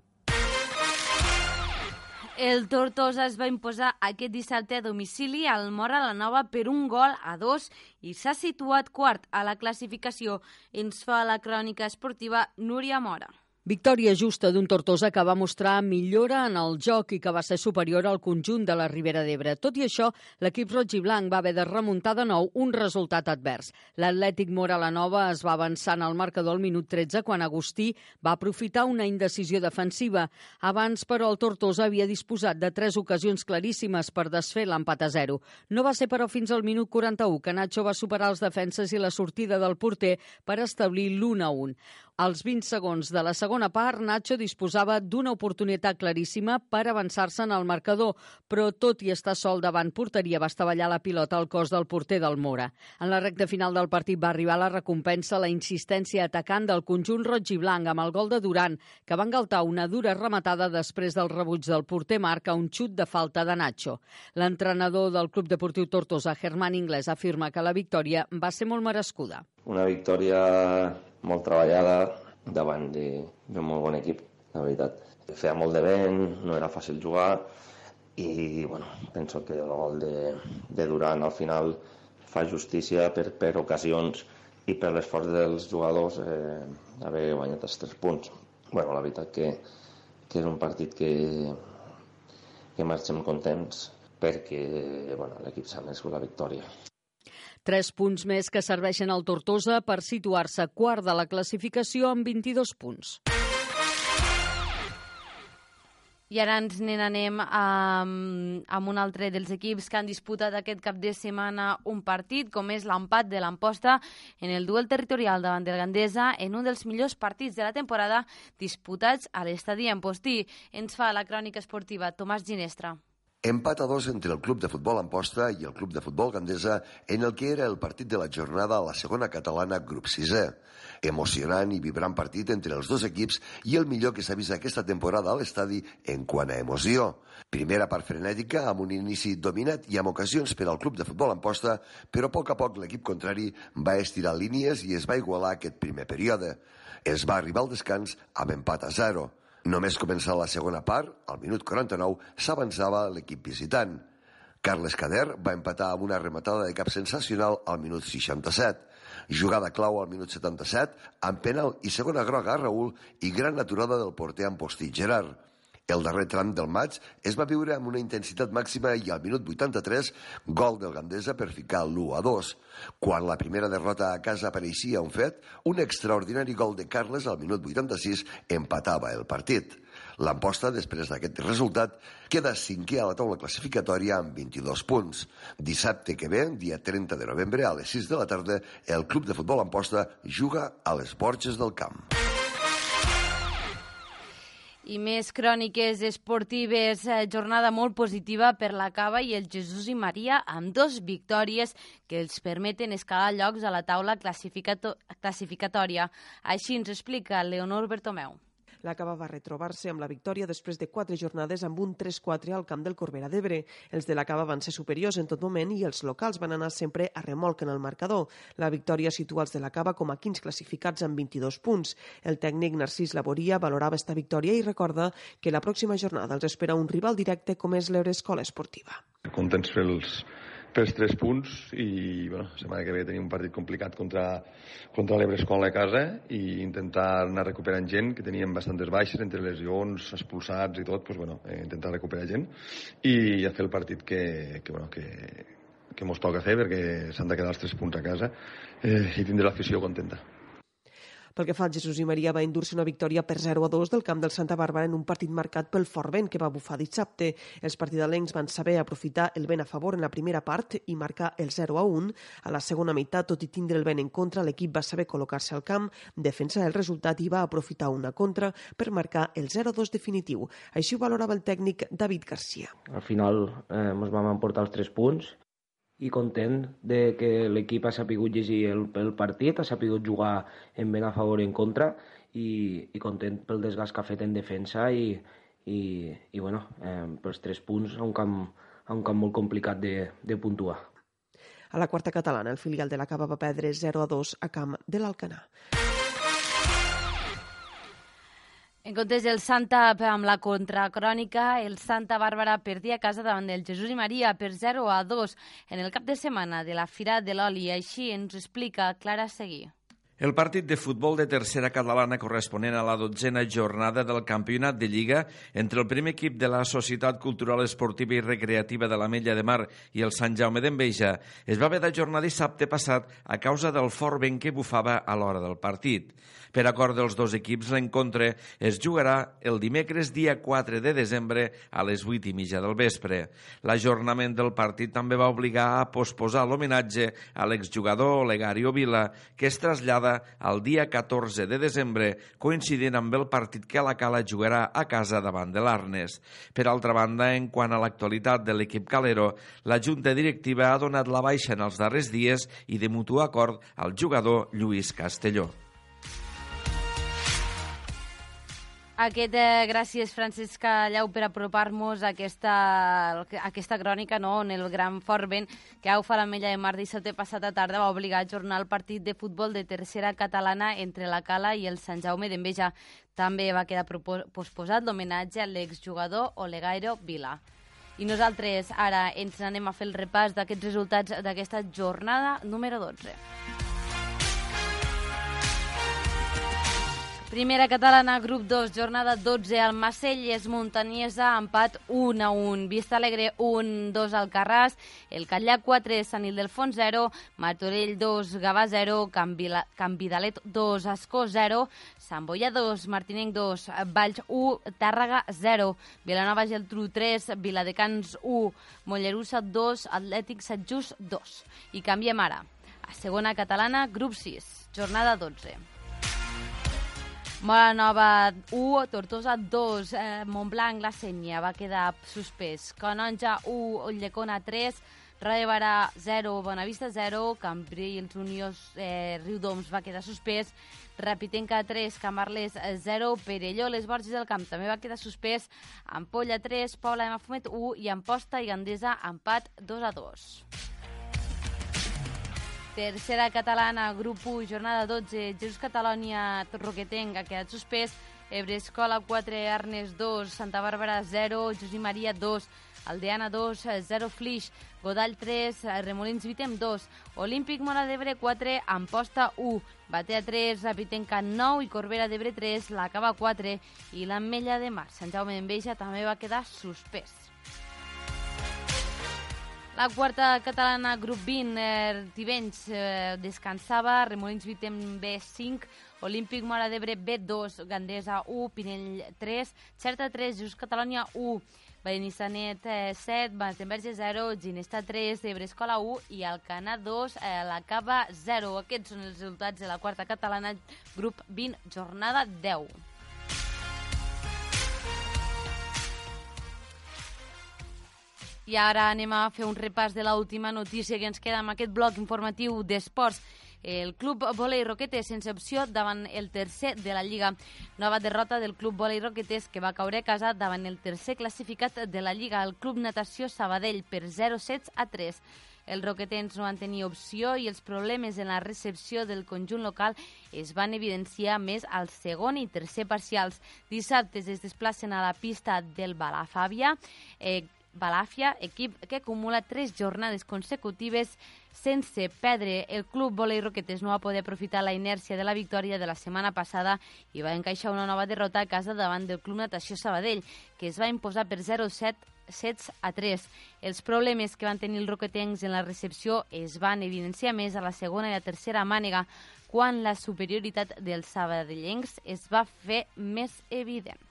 El Tortosa es va imposar aquest dissabte a domicili al Mora la Nova per un gol a dos i s'ha situat quart a la classificació. Ens fa la crònica esportiva Núria Mora. Victòria justa d'un Tortosa que va mostrar millora en el joc i que va ser superior al conjunt de la Ribera d'Ebre. Tot i això, l'equip roig i blanc va haver de remuntar de nou un resultat advers. L'Atlètic Mora la Nova es va avançar en el marcador al minut 13 quan Agustí va aprofitar una indecisió defensiva. Abans, però, el Tortosa havia disposat de tres ocasions claríssimes per desfer l'empat a zero. No va ser, però, fins al minut 41 que Nacho va superar els defenses i la sortida del porter per establir l'1 a 1. Als 20 segons de la segona part, Nacho disposava d'una oportunitat claríssima per avançar-se en el marcador, però tot i estar sol davant porteria va estavellar la pilota al cos del porter del Mora. En la recta final del partit va arribar la recompensa la insistència atacant del conjunt roig i blanc amb el gol de Duran, que va engaltar una dura rematada després del rebuig del porter Marc a un xut de falta de Nacho. L'entrenador del Club Deportiu Tortosa, Germán Inglés, afirma que la victòria va ser molt merescuda. Una victòria molt treballada davant d'un molt bon equip, la veritat. Feia molt de vent, no era fàcil jugar i bueno, penso que el gol de, de Durant al final fa justícia per, per ocasions i per l'esforç dels jugadors eh, haver guanyat els tres punts. bueno, la veritat que, que és un partit que, que marxem contents perquè bueno, l'equip s'ha més la victòria. Tres punts més que serveixen al Tortosa per situar-se quart de la classificació amb 22 punts. I ara ens n'anem amb, amb un altre dels equips que han disputat aquest cap de setmana un partit, com és l'empat de l'Amposta en el duel territorial davant del Gandesa en un dels millors partits de la temporada disputats a l'estadi Postí. Ens fa la crònica esportiva Tomàs Ginestra. Empat a dos entre el Club de Futbol Amposta i el Club de Futbol Gandesa en el que era el partit de la jornada a la segona catalana grup 6è. Emocionant i vibrant partit entre els dos equips i el millor que s'ha vist aquesta temporada a l'estadi en quant a emoció. Primera part frenètica amb un inici dominat i amb ocasions per al Club de Futbol Amposta, però a poc a poc l'equip contrari va estirar línies i es va igualar aquest primer període. Es va arribar al descans amb empat a 0. Només començar la segona part, al minut 49, s'avançava l'equip visitant. Carles Cader va empatar amb una rematada de cap sensacional al minut 67. Jugada clau al minut 77, amb penal i segona groga a Raül i gran aturada del porter Ampostí Gerard. El darrer tram del maig es va viure amb una intensitat màxima i al minut 83 gol del Gandesa per ficar l'1 a 2. Quan la primera derrota a casa apareixia un fet, un extraordinari gol de Carles al minut 86 empatava el partit. L'Amposta, després d'aquest resultat, queda cinquè a la taula classificatòria amb 22 punts. Dissabte que ve, dia 30 de novembre, a les 6 de la tarda, el Club de Futbol Amposta juga a les Borges del Camp. I més cròniques esportives, eh, jornada molt positiva per la Cava i el Jesús i Maria amb dos victòries que els permeten escalar llocs a la taula classificatòria. Així ens explica Leonor Bertomeu. La Cava va retrobar-se amb la victòria després de quatre jornades amb un 3-4 al camp del Corbera d'Ebre. Els de la Cava van ser superiors en tot moment i els locals van anar sempre a remolc en el marcador. La victòria situa els de la Cava com a 15 classificats amb 22 punts. El tècnic Narcís Laboria valorava esta victòria i recorda que la pròxima jornada els espera un rival directe com és l'Eurescola Esportiva. Contents fer els, pels tres punts i bueno, la setmana que ve tenim un partit complicat contra, contra l'Ebre Escola a casa i intentar anar recuperant gent que teníem bastantes baixes entre lesions, expulsats i tot, pues, bueno, eh, intentar recuperar gent i a fer el partit que, que, bueno, que, que mos toca fer perquè s'han de quedar els tres punts a casa eh, i tindre l'afició contenta. Pel que fa al Jesús i Maria, va endur-se una victòria per 0 a 2 del camp del Santa Bàrbara en un partit marcat pel fort vent que va bufar dissabte. Els partidalencs van saber aprofitar el vent a favor en la primera part i marcar el 0 a 1. A la segona meitat, tot i tindre el vent en contra, l'equip va saber col·locar-se al camp, defensar el resultat i va aprofitar una contra per marcar el 0 a 2 definitiu. Així ho valorava el tècnic David Garcia. Al final eh, vam emportar els tres punts i content de que l'equip ha sapigut llegir el, el partit, ha sapigut jugar en ben a favor i en contra i, i content pel desgast que ha fet en defensa i, i, i bueno, eh, pels tres punts a un camp, a un camp molt complicat de, de puntuar. A la quarta catalana, el filial de la Cava va perdre 0 a 2 a camp de l'Alcanar. En comptes del Santa amb la contracrònica, el Santa Bàrbara perdia a casa davant del Jesús i Maria per 0 a 2 en el cap de setmana de la Fira de l'Oli. Així ens explica Clara Seguí. El partit de futbol de tercera catalana corresponent a la dotzena jornada del campionat de Lliga entre el primer equip de la Societat Cultural Esportiva i Recreativa de la Mella de Mar i el Sant Jaume d'Enveja es va haver d'ajornar dissabte passat a causa del fort vent que bufava a l'hora del partit. Per acord dels dos equips, l'encontre es jugarà el dimecres dia 4 de desembre a les 8 i mitja del vespre. L'ajornament del partit també va obligar a posposar l'homenatge a l'exjugador Olegario Vila, que es trasllada jornada el dia 14 de desembre, coincidint amb el partit que la Cala jugarà a casa davant de l'Arnes. Per altra banda, en quant a l'actualitat de l'equip calero, la Junta Directiva ha donat la baixa en els darrers dies i de mutu acord al jugador Lluís Castelló. Aquest, eh, gràcies, Francesc Llau, per apropar-nos a aquesta, a aquesta crònica no? on el gran fort vent que fa la Mella de Mar dissabte a tarda va obligar a ajornar el partit de futbol de tercera catalana entre la Cala i el Sant Jaume d'Enveja. També va quedar posposat l'homenatge a l'exjugador Olegairo Vila. I nosaltres ara ens anem a fer el repàs d'aquests resultats d'aquesta jornada número 12. Primera catalana, grup 2, jornada 12, al Macelles, Muntanyesa, empat 1 a 1. Vista Alegre 1, 2 al Carràs, el Catllà 4, Sant Ildefons 0, Martorell 2, Gavà 0, Campidalet 2, Escó 0, Sant Boia 2, Martinenc 2, Valls 1, Tàrrega 0, Vilanova Geltrú 3, Viladecans 1, Mollerussa 2, Atlètic Satjús 2. I canviem ara. A segona catalana, grup 6, jornada 12. Mola Nova 1, Tortosa 2, eh, Montblanc, la Sènia va quedar suspès. Canonja 1, Llecona 3, Ràdio Barà 0, Bonavista 0, Cambrils, Uniós, eh, Riudoms va quedar suspès, Rapitenca 3, Camarles 0, Perelló, les Borges del Camp també va quedar suspès, Ampolla 3, Pobla de Mafumet 1 i Amposta i Gandesa empat 2 a 2. Tercera catalana, grup 1, jornada 12, Jesús Catalònia, Roquetenc, ha quedat suspès, Ebre Escola 4, Arnes 2, Santa Bàrbara 0, Josep Maria 2, Aldeana 2, 0 Flix, Godall 3, Remolins Vitem 2, Olímpic Mora d'Ebre 4, Amposta 1, Batea 3, Rapitenca 9 i Corbera d'Ebre 3, la Cava 4 i l'Ametlla de Mar. Sant Jaume d'Enveja també va quedar suspès. La quarta catalana, grup 20, eh, Tivenys eh, descansava, Remolins Vitem B5, Olímpic Mora d'Ebre B2, Gandesa 1, Pinell 3, Certa 3, Just Catalònia 1, Benissanet eh, 7, Batemberge 0, Ginesta 3, Ebre Escola 1 i Alcana 2, eh, la Cava 0. Aquests són els resultats de la quarta catalana, grup 20, jornada 10. I ara anem a fer un repàs de l'última notícia que ens queda amb aquest bloc informatiu d'esports. El club Volei Roquetes sense opció davant el tercer de la Lliga. Nova derrota del club Volei Roquetes que va caure a casa davant el tercer classificat de la Lliga, el club Natació Sabadell, per 0 sets a 3. Els roquetens no van tenir opció i els problemes en la recepció del conjunt local es van evidenciar més al segon i tercer parcials. Dissabte es desplacen a la pista del Balafàbia, eh, Balàfia, equip que acumula tres jornades consecutives sense perdre. El club Volei Roquetes no va poder aprofitar la inèrcia de la victòria de la setmana passada i va encaixar una nova derrota a casa davant del Club Natació Sabadell, que es va imposar per 0-7 sets a 3. Els problemes que van tenir els roquetencs en la recepció es van evidenciar més a la segona i la tercera mànega, quan la superioritat dels sabadellencs es va fer més evident.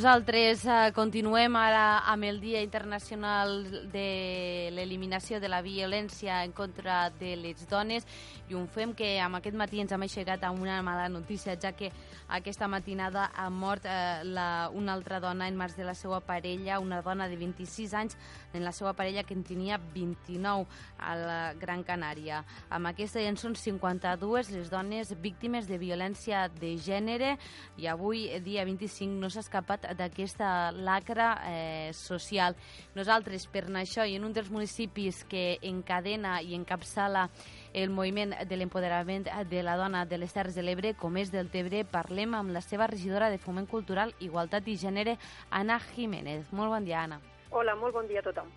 Nosaltres eh, continuem ara amb el Dia Internacional de l'Eliminació de la Violència en contra de les dones i ho fem que amb aquest matí ens hem aixecat amb una mala notícia, ja que aquesta matinada ha mort eh, la, una altra dona en mans de la seva parella, una dona de 26 anys, en la seva parella que en tenia 29 a la Gran Canària. Amb aquesta ja en són 52 les dones víctimes de violència de gènere i avui, dia 25, no s'ha escapat d'aquesta lacra eh, social. Nosaltres, per anar això, i en un dels municipis que encadena i encapçala el moviment de l'empoderament de la dona de les Terres de l'Ebre, com és del Tebre, parlem amb la seva regidora de Foment Cultural, Igualtat i Gènere, Anna Jiménez. Molt bon dia, Anna. Hola, molt bon dia a tothom.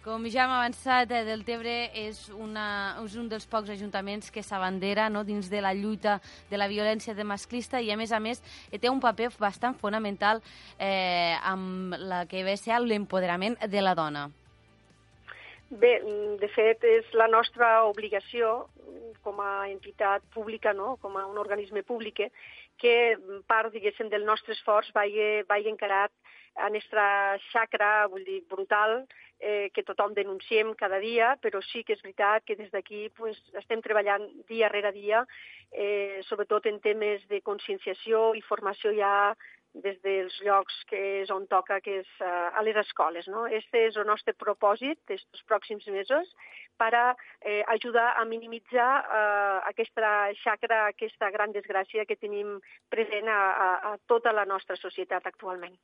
Com ja hem avançat, eh, del Tebre és, una, és un dels pocs ajuntaments que s'abandera no, dins de la lluita de la violència de masclista i, a més a més, eh, té un paper bastant fonamental eh, amb la que ve ser l'empoderament de la dona. Bé, de fet, és la nostra obligació com a entitat pública, no? com a un organisme públic, que part, diguéssim, del nostre esforç vagi, vagi encarat a nostra xacra, vull dir, brutal, eh, que tothom denunciem cada dia, però sí que és veritat que des d'aquí pues, estem treballant dia rere dia, eh, sobretot en temes de conscienciació i formació ja des dels llocs que és on toca, que és uh, a les escoles. No? Este és el nostre propòsit d'aquests pròxims mesos per a eh, ajudar a minimitzar eh, aquesta xacra, aquesta gran desgràcia que tenim present a, a, a tota la nostra societat actualment.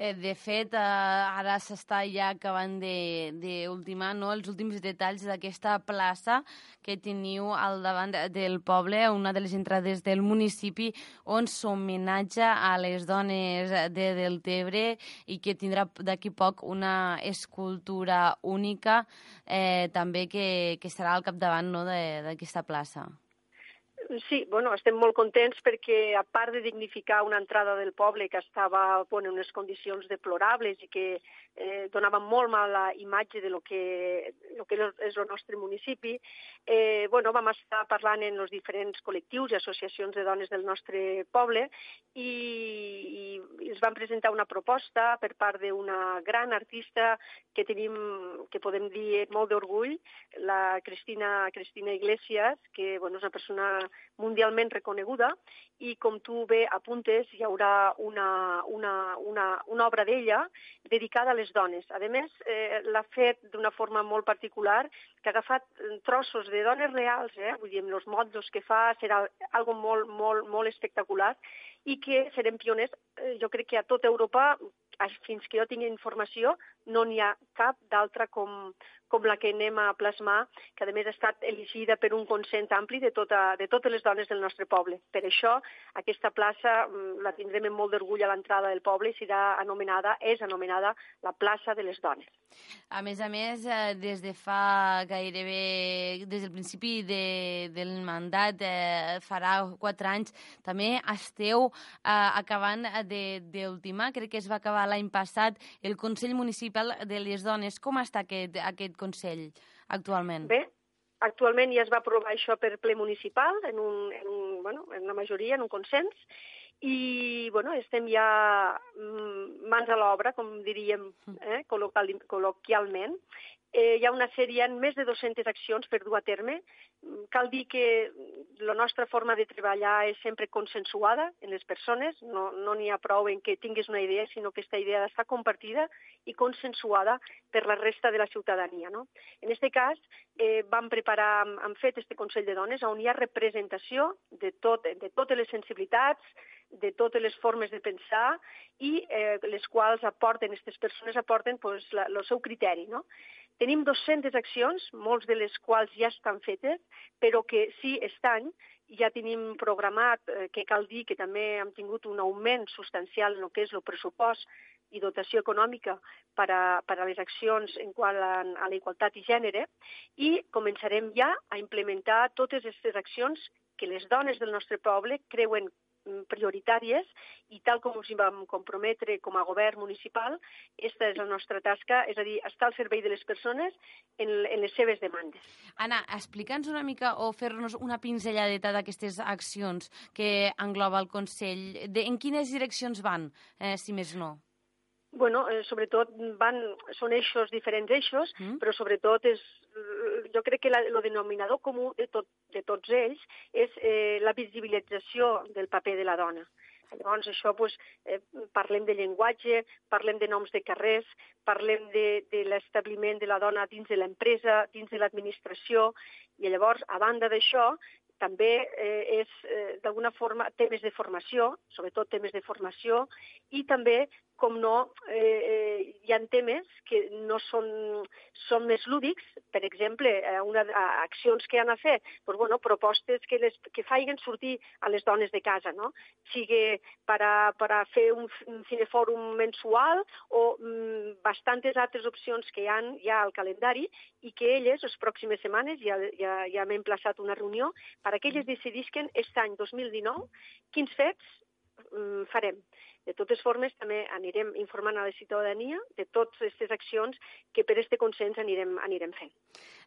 Eh, de fet, eh, ara s'està ja acabant d'ultimar no, els últims detalls d'aquesta plaça que teniu al davant del poble, una de les entrades del municipi, on s'homenatja a les dones de Deltebre i que tindrà d'aquí poc una escultura única eh, també que, que estarà al capdavant no, d'aquesta plaça. Sí, bueno, estem molt contents perquè, a part de dignificar una entrada del poble que estava bueno, en unes condicions deplorables i que eh, donava molt mala imatge de lo que, lo que és el nostre municipi, eh, bueno, vam estar parlant en els diferents col·lectius i associacions de dones del nostre poble i, i es van presentar una proposta per part d'una gran artista que tenim, que podem dir molt d'orgull, la Cristina, Cristina Iglesias, que bueno, és una persona mundialment reconeguda i, com tu bé apuntes, hi haurà una, una, una, una obra d'ella dedicada a les dones. A més, eh, l'ha fet d'una forma molt particular, que ha agafat trossos de dones reals, eh? vull dir, els mots que fa, serà algo molt, molt, molt espectacular, i que serem pioners, eh, jo crec que a tota Europa, fins que jo tingui informació, no n'hi ha cap d'altra com, com la que anem a plasmar, que a més ha estat elegida per un consens ampli de, tota, de totes les dones del nostre poble. Per això aquesta plaça mm, la tindrem amb molt d'orgull a l'entrada del poble i serà anomenada, és anomenada la plaça de les dones. A més a més, eh, des de fa gairebé, des del principi de, del mandat, eh, farà quatre anys, també esteu eh, acabant d'ultimar, crec que es va acabar l'any passat, el Consell Municipal de les Dones. Com està aquest, aquest Consell actualment? Bé, actualment ja es va aprovar això per ple municipal, en, un, en, un, bueno, en una majoria, en un consens, i bueno, estem ja mm, mans a l'obra, com diríem eh, col·loquialment, eh, hi ha una sèrie, més de 200 accions per dur a terme. Cal dir que la nostra forma de treballar és sempre consensuada en les persones, no n'hi no ha prou en que tinguis una idea, sinó que aquesta idea està compartida i consensuada per la resta de la ciutadania. No? En aquest cas, eh, vam preparar, hem fet este Consell de Dones on hi ha representació de, tot, de totes les sensibilitats, de totes les formes de pensar i eh, les quals aporten, aquestes persones aporten pues, la, el seu criteri. No? Tenim 200 accions, molts de les quals ja estan fetes, però que sí, aquest any ja tenim programat, eh, que cal dir que també hem tingut un augment substancial en el que és el pressupost i dotació econòmica per a, per a les accions en qual a, a la igualtat i gènere. I començarem ja a implementar totes aquestes accions que les dones del nostre poble creuen prioritàries i tal com us hi vam comprometre com a govern municipal, aquesta és la nostra tasca, és a dir, estar al servei de les persones en, en les seves demandes. Anna, explica'ns una mica o fer-nos una pinzelladeta d'aquestes accions que engloba el Consell. De, en quines direccions van, eh, si més no? Bueno, eh, sobretot van, són eixos, diferents eixos, mm. però sobretot és, eh, jo crec que la, el denominador comú de, tot, de tots ells és eh, la visibilització del paper de la dona. Llavors, això, doncs, eh, parlem de llenguatge, parlem de noms de carrers, parlem de, de l'establiment de la dona dins de l'empresa, dins de l'administració, i llavors, a banda d'això, també eh, és, eh, d'alguna forma, temes de formació, sobretot temes de formació, i també com no, eh, eh, hi ha temes que no són, són més lúdics, per exemple, eh, una, accions que han a fer, doncs, bueno, propostes que, les, que faiguen sortir a les dones de casa, no? sigui per a, per a fer un, un cinefòrum mensual o mm, bastantes altres opcions que hi ha ja al calendari i que elles, les pròximes setmanes, ja, ja, ja m'he emplaçat una reunió, per a que elles decidisquen aquest any 2019 quins fets mm, farem. De totes formes, també anirem informant a la ciutadania de totes aquestes accions que per este consens anirem, anirem fent.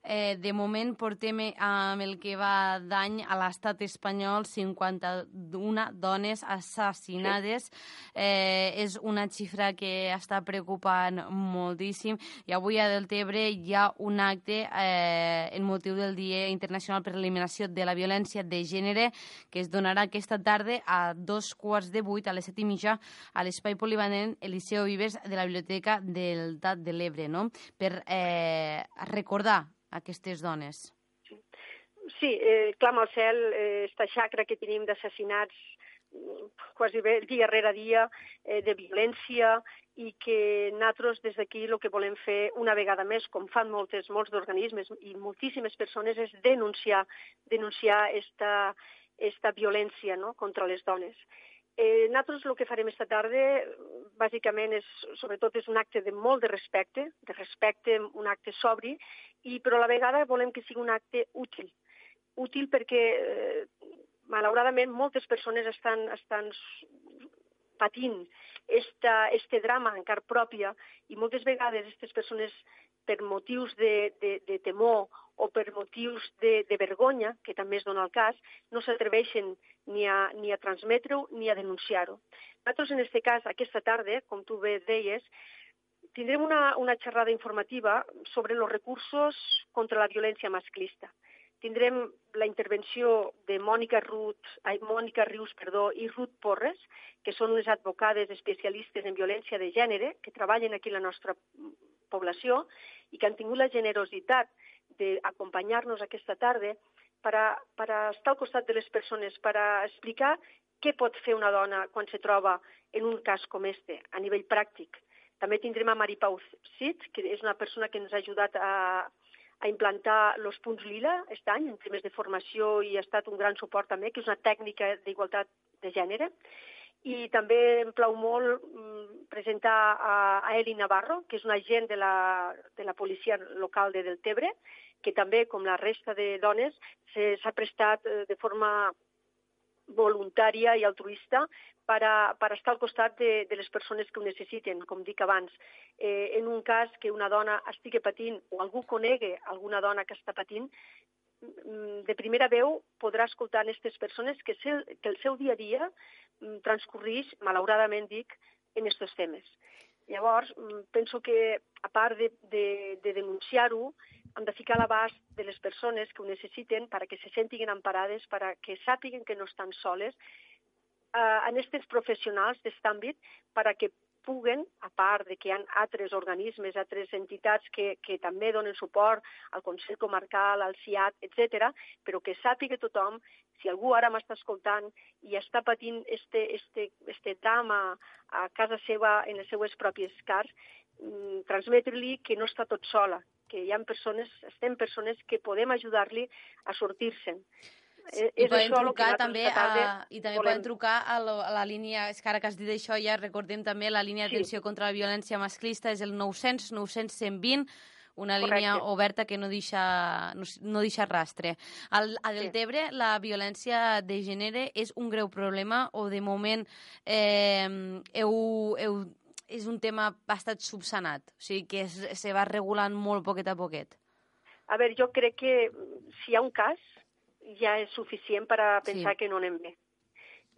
Eh, de moment portem amb el que va d'any a l'estat espanyol 51 dones assassinades. Sí. Eh, és una xifra que està preocupant moltíssim i avui a Deltebre hi ha un acte eh, en motiu del Dia Internacional per l'Eliminació de la Violència de Gènere que es donarà aquesta tarda a dos quarts de vuit, a les set i mitja, a l'espai polivalent Eliseo Vives de la Biblioteca del Dat de l'Ebre, no? per eh, recordar aquestes dones. Sí, eh, clama al cel eh, esta xacra que tenim d'assassinats mm, quasi bé dia rere dia eh, de violència i que nosaltres des d'aquí el que volem fer una vegada més, com fan moltes, molts d'organismes i moltíssimes persones, és denunciar, denunciar esta, esta violència no? contra les dones. Eh, nosaltres el que farem esta tarda, bàsicament, és, sobretot és un acte de molt de respecte, de respecte, un acte sobri, i però a la vegada volem que sigui un acte útil. Útil perquè, eh, malauradament, moltes persones estan, estan patint esta, este drama en car pròpia i moltes vegades aquestes persones per motius de, de, de temor o per motius de, de vergonya, que també es dona el cas, no s'atreveixen ni a, ni a transmetre-ho ni a denunciar-ho. Nosaltres, en aquest cas, aquesta tarda, com tu bé deies, tindrem una, una xerrada informativa sobre els recursos contra la violència masclista. Tindrem la intervenció de Mònica, Ruth, ai, Mònica Rius perdó, i Ruth Porres, que són unes advocades especialistes en violència de gènere, que treballen aquí a la nostra població i que han tingut la generositat d'acompanyar-nos aquesta tarda per a, per a estar al costat de les persones, per explicar què pot fer una dona quan se troba en un cas com este, a nivell pràctic. També tindrem a Maripau Cid, que és una persona que ens ha ajudat a, a implantar els punts lila aquest any en temes de formació i ha estat un gran suport també, que és una tècnica d'igualtat de gènere. I també em plau molt mm, presentar a, a Eli Navarro, que és una agent de la, de la policia local de Deltebre, que també, com la resta de dones, s'ha prestat eh, de forma voluntària i altruista per, a, per estar al costat de, de les persones que ho necessiten, com dic abans. Eh, en un cas que una dona estigui patint o algú conegue alguna dona que està patint, mm, de primera veu podrà escoltar aquestes persones que, se, que el seu dia a dia mm, transcorreix, malauradament dic, en aquests temes. Llavors, mm, penso que, a part de, de, de denunciar-ho, hem de ficar a l'abast de les persones que ho necessiten perquè se sentin emparades, perquè sàpiguen que no estan soles, eh, en aquests professionals d'aquest àmbit, perquè puguen, a part de que hi ha altres organismes, altres entitats que, que també donen suport al Consell Comarcal, al CIAT, etc, però que sàpiga tothom, si algú ara m'està escoltant i està patint este, este, este drama a casa seva, en les seues pròpies cars, mm, transmetre-li que no està tot sola, que hi ha persones, estem persones que podem ajudar-li a sortir-se'n. Sí, I poden trucar també a, i també volem. poden trucar a, lo, a la línia, és que ara que has dit això ja recordem també la línia d'atenció sí. contra la violència masclista és el 900 900 120 una Correcte. línia oberta que no deixa, no, no deixa rastre. Al, a Deltebre sí. la violència de gènere és un greu problema o de moment eh, heu, heu és un tema bastant subsanat, o sigui que es, se va regulant molt poquet a poquet. A veure, jo crec que si hi ha un cas, ja és suficient per a pensar sí. que no anem bé.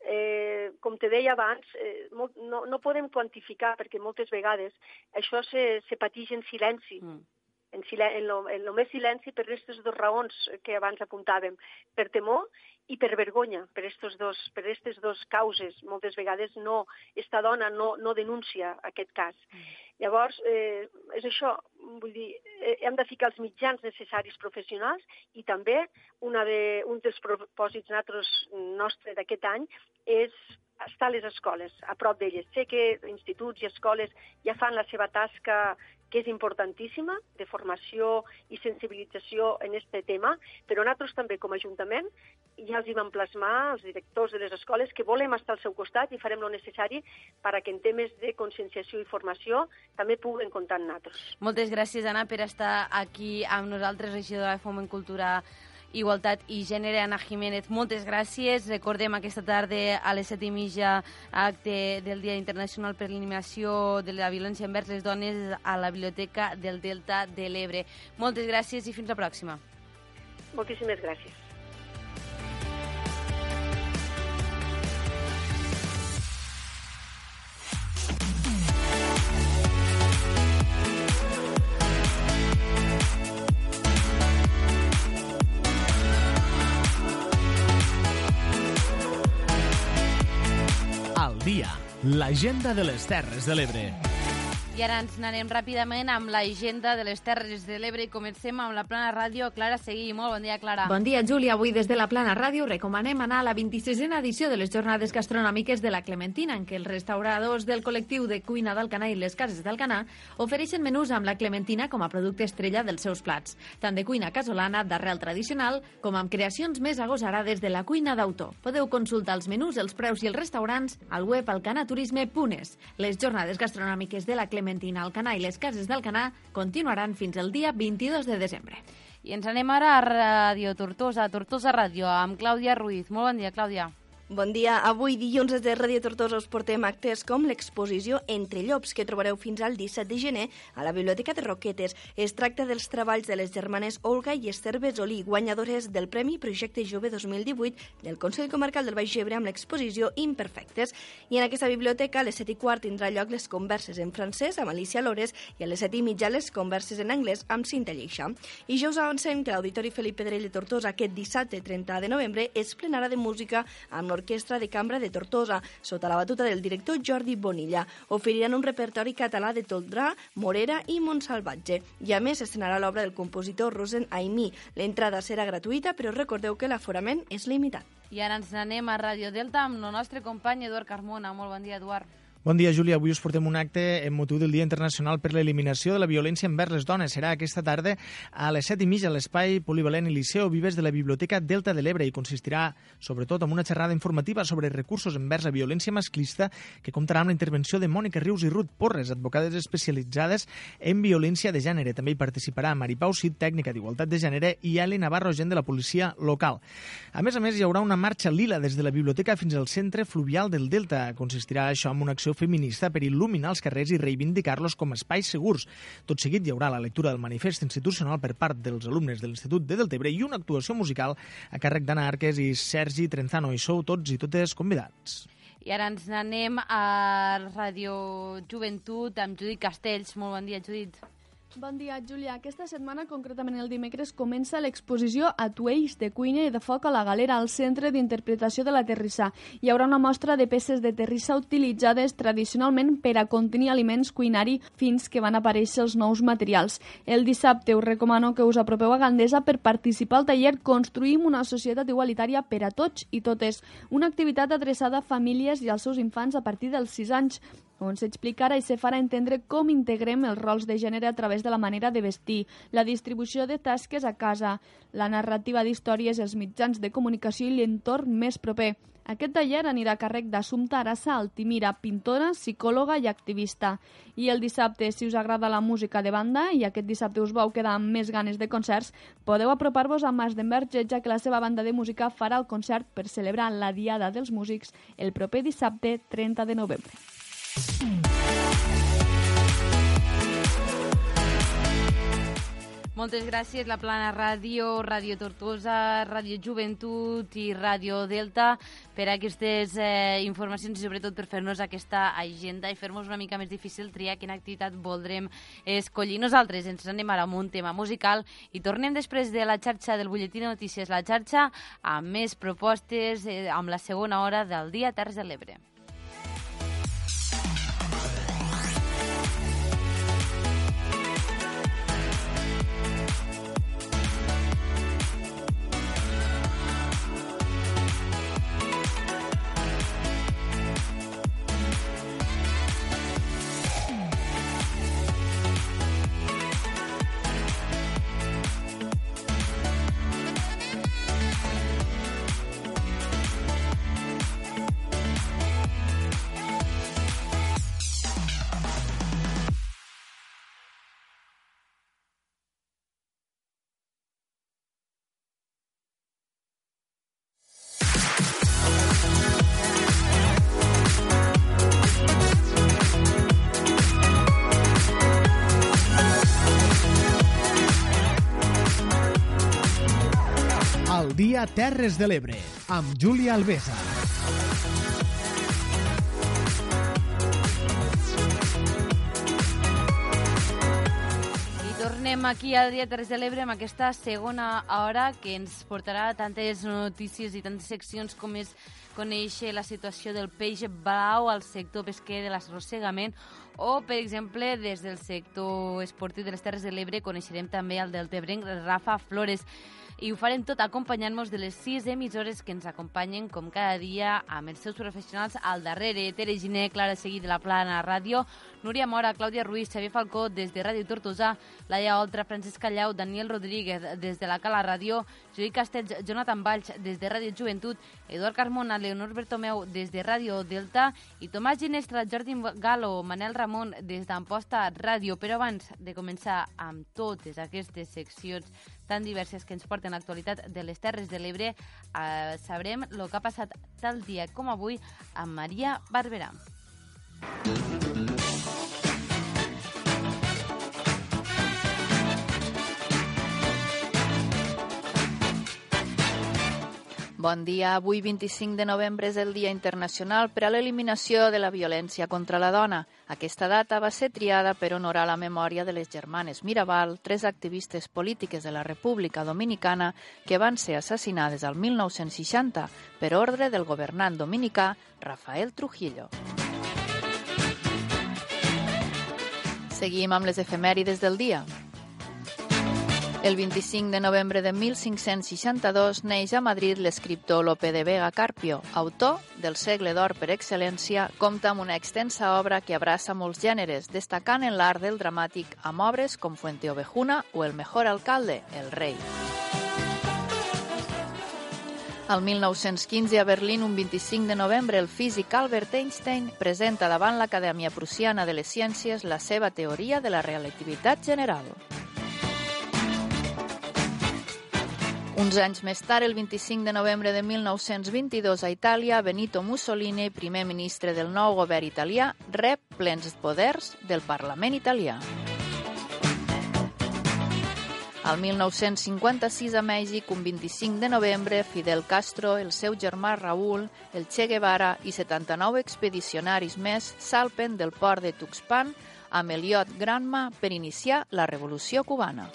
Eh, com te deia abans, eh, no, no podem quantificar perquè moltes vegades això se, se pateix en silenci. Mm en, silen en, lo, en lo més silenci per aquestes dues raons que abans apuntàvem, per temor i per vergonya, per aquestes dos, per aquestes dos causes. Moltes vegades no, esta dona no, no denuncia aquest cas. Mm. Llavors, eh, és això, vull dir, eh, hem de ficar els mitjans necessaris professionals i també una de, un dels propòsits nostre d'aquest any és estar a les escoles, a prop d'elles. Sé que instituts i escoles ja fan la seva tasca que és importantíssima, de formació i sensibilització en aquest tema, però nosaltres també com a Ajuntament ja els hi vam plasmar als directors de les escoles que volem estar al seu costat i farem el necessari perquè en temes de conscienciació i formació també puguen comptar amb nosaltres. Moltes gràcies, Anna, per estar aquí amb nosaltres, regidora de Foment Cultura Igualtat i Gènere, Anna Jiménez. Moltes gràcies. Recordem aquesta tarda a les set i mitja acte del Dia Internacional per l'Eliminació de la Violència envers les Dones a la Biblioteca del Delta de l'Ebre. Moltes gràcies i fins la pròxima. Moltíssimes gràcies. L'agenda de les Terres de l'Ebre. I ara ens n'anem ràpidament amb l'agenda de les Terres de l'Ebre i comencem amb la Plana Ràdio. Clara Seguí, molt bon dia, Clara. Bon dia, Júlia. Avui des de la Plana Ràdio recomanem anar a la 26a edició de les jornades gastronòmiques de la Clementina, en què els restauradors del col·lectiu de cuina d'Alcanar i les cases d'Alcanar ofereixen menús amb la Clementina com a producte estrella dels seus plats, tant de cuina casolana d'arrel tradicional com amb creacions més agosarades de la cuina d'autor. Podeu consultar els menús, els preus i els restaurants al web alcanaturisme.es. Les jornades gastronòmiques de la Clementina Clementina, Alcanar i les cases d'Alcanar continuaran fins al dia 22 de desembre. I ens anem ara a Ràdio Tortosa, Tortosa Ràdio, amb Clàudia Ruiz. Molt bon dia, Clàudia. Bon dia. Avui, dilluns, des de Ràdio Tortosa us portem actes com l'exposició Entre Llops, que trobareu fins al 17 de gener a la Biblioteca de Roquetes. Es tracta dels treballs de les germanes Olga i Esther Besolí, guanyadores del Premi Projecte Jove 2018 del Consell Comarcal del Baix Ebre amb l'exposició Imperfectes. I en aquesta biblioteca, a les 7 i quart, tindrà lloc les converses en francès amb Alicia Lores i a les 7 i mitja les converses en anglès amb Cinta Lleixa. I ja us avancem que l'Auditori Felip Pedrell de Tortosa aquest dissabte 30 de novembre es plenarà de música amb l'Orquestra de Cambra de Tortosa, sota la batuta del director Jordi Bonilla. Oferiran un repertori català de Toldrà, Morera i Montsalvatge. I a més estrenarà l'obra del compositor Rosen Aimí. L'entrada serà gratuïta, però recordeu que l'aforament és limitat. I ara ens n'anem a Ràdio Delta amb el nostre company Eduard Carmona. Molt bon dia, Eduard. Bon dia, Júlia. Avui us portem un acte en motiu del Dia Internacional per l'Eliminació de la Violència envers les Dones. Serà aquesta tarda a les 7 i mitja a l'espai polivalent i Liceu Vives de la Biblioteca Delta de l'Ebre i consistirà sobretot en una xerrada informativa sobre recursos envers la violència masclista que comptarà amb la intervenció de Mònica Rius i Ruth Porres, advocades especialitzades en violència de gènere. També hi participarà Mari Pau Cid, tècnica d'Igualtat de Gènere, i Eli Navarro, gent de la policia local. A més a més, hi haurà una marxa lila des de la biblioteca fins al centre fluvial del Delta. Consistirà això en una acció feminista per il·luminar els carrers i reivindicar-los com espais segurs. Tot seguit hi haurà la lectura del manifest institucional per part dels alumnes de l'Institut de Deltebre i una actuació musical a càrrec d'Anna Arques i Sergi Trenzano. I sou tots i totes convidats. I ara ens n'anem a Ràdio Joventut amb Judit Castells. Molt bon dia, Judit. Bon dia, Júlia. Aquesta setmana, concretament el dimecres, comença l'exposició Atuells de cuina i de foc a la galera al Centre d'Interpretació de la Terrissà. Hi haurà una mostra de peces de terrissa utilitzades tradicionalment per a contenir aliments cuinari fins que van aparèixer els nous materials. El dissabte us recomano que us apropeu a Gandesa per participar al taller Construïm una societat igualitària per a tots i totes, una activitat adreçada a famílies i als seus infants a partir dels 6 anys on s'explicarà i se farà entendre com integrem els rols de gènere a través de la manera de vestir, la distribució de tasques a casa, la narrativa d'històries, els mitjans de comunicació i l'entorn més proper. Aquest taller anirà a càrrec d'Assumpta Arassa Altimira, pintora, psicòloga i activista. I el dissabte, si us agrada la música de banda i aquest dissabte us vau quedar amb més ganes de concerts, podeu apropar-vos a Masdenberg, ja que la seva banda de música farà el concert per celebrar la Diada dels Músics el proper dissabte 30 de novembre. Moltes gràcies, la Plana Ràdio, Ràdio Tortosa, Ràdio Joventut i Ràdio Delta per aquestes eh, informacions i sobretot per fer-nos aquesta agenda i fer-nos una mica més difícil triar quina activitat voldrem escollir. Nosaltres ens anem ara amb un tema musical i tornem després de la xarxa del butlletí de notícies La Xarxa amb més propostes eh, amb la segona hora del dia Terres de l'Ebre. Dia Terres de l'Ebre, amb Júlia Alvesa. Tornem aquí al Dia Terres de l'Ebre amb aquesta segona hora que ens portarà tantes notícies i tantes seccions com és conèixer la situació del peix blau al sector pesquer de l'arrossegament o, per exemple, des del sector esportiu de les Terres de l'Ebre coneixerem també el del Tebrenc Rafa Flores i ho farem tot acompanyant-nos de les sis emissores que ens acompanyen com cada dia amb els seus professionals al darrere. Tere Giné, Clara Seguí de la Plana Ràdio, Núria Mora, Clàudia Ruiz, Xavier Falcó des de Ràdio Tortosa, Laia Oltra, Francesc Callau, Daniel Rodríguez des de la Cala Ràdio, Juli Castells, Jonathan Valls des de Ràdio Joventut, Eduard Carmona, Leonor Bertomeu des de Ràdio Delta i Tomàs Ginestra, Jordi Galo, Manel Ramon des d'Amposta Ràdio. Però abans de començar amb totes aquestes seccions tan diverses que ens porten l'actualitat de les Terres de l'Ebre, eh, sabrem el que ha passat tal dia com avui amb Maria Barberà. Bon dia. Avui, 25 de novembre, és el Dia Internacional per a l'Eliminació de la Violència contra la Dona. Aquesta data va ser triada per honorar la memòria de les germanes Mirabal, tres activistes polítiques de la República Dominicana que van ser assassinades al 1960 per ordre del governant dominicà Rafael Trujillo. Seguim amb les efemèrides del dia. El 25 de novembre de 1562 neix a Madrid l'escriptor Lope de Vega Carpio, autor del segle d'or per excel·lència, compta amb una extensa obra que abraça molts gèneres, destacant en l'art del dramàtic amb obres com Fuente Ovejuna o El mejor alcalde, El rei. Al 1915, a Berlín, un 25 de novembre, el físic Albert Einstein presenta davant l'Acadèmia Prussiana de les Ciències la seva teoria de la relativitat general. Uns anys més tard, el 25 de novembre de 1922, a Itàlia, Benito Mussolini, primer ministre del nou govern italià, rep plens poders del Parlament italià. Al 1956 a Mèxic, un 25 de novembre, Fidel Castro, el seu germà Raúl, el Che Guevara i 79 expedicionaris més salpen del port de Tuxpan amb el iot Granma per iniciar la Revolució cubana.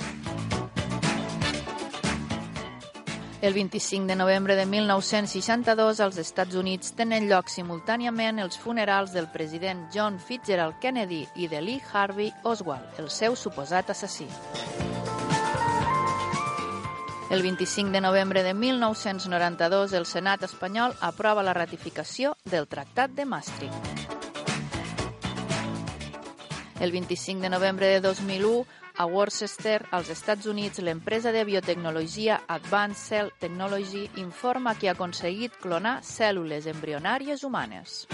El 25 de novembre de 1962, als Estats Units tenen lloc simultàniament els funerals del president John Fitzgerald Kennedy i de Lee Harvey Oswald, el seu suposat assassí. El 25 de novembre de 1992, el Senat espanyol aprova la ratificació del Tractat de Maastricht. El 25 de novembre de 2001, a Worcester, als Estats Units, l'empresa de biotecnologia Advanced Cell Technology informa que ha aconseguit clonar cèl·lules embrionàries humanes.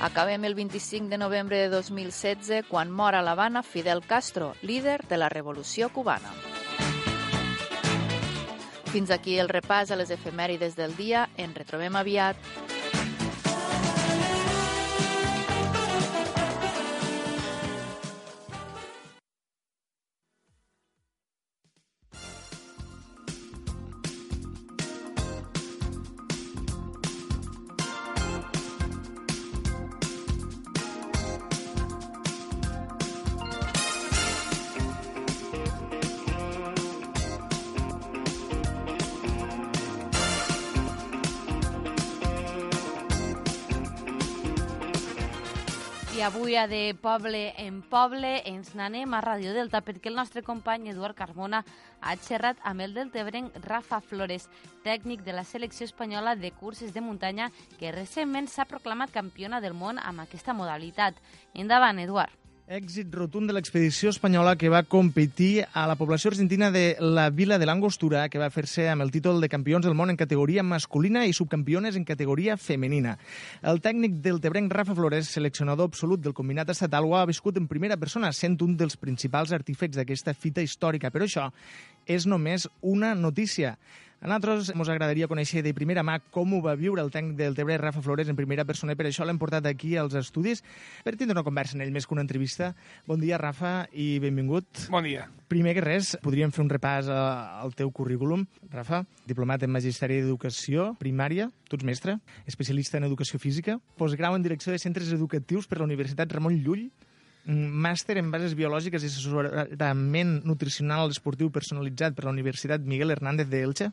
Acabem el 25 de novembre de 2016, quan mor a l'Havana Fidel Castro, líder de la revolució cubana. Fins aquí el repàs a les efemèrides del dia. En retrobem aviat. Avui a de poble en poble ens n'anem a Ràdio Delta perquè el nostre company Eduard Carmona ha xerrat amb el deltebrenc Rafa Flores, tècnic de la selecció espanyola de curses de muntanya que recentment s'ha proclamat campiona del món amb aquesta modalitat. Endavant, Eduard. Èxit rotund de l'expedició espanyola que va competir a la població argentina de la Vila de l'Angostura, que va fer-se amb el títol de campions del món en categoria masculina i subcampiones en categoria femenina. El tècnic del Tebrenc, Rafa Flores, seleccionador absolut del combinat estatal, ho ha viscut en primera persona, sent un dels principals artífecs d'aquesta fita històrica. Però això és només una notícia. A nosaltres ens agradaria conèixer de primera mà com ho va viure el tècnic del Tebre, Rafa Flores, en primera persona, i per això l'hem portat aquí als estudis per tindre una conversa en ell més que una entrevista. Bon dia, Rafa, i benvingut. Bon dia. Primer que res, podríem fer un repàs al teu currículum. Rafa, diplomat en Magisteri d'Educació Primària, tu ets mestre, especialista en Educació Física, postgrau en Direcció de Centres Educatius per la Universitat Ramon Llull, Màster en bases biològiques i assessorament nutricional esportiu personalitzat per la Universitat Miguel Hernández de Elche.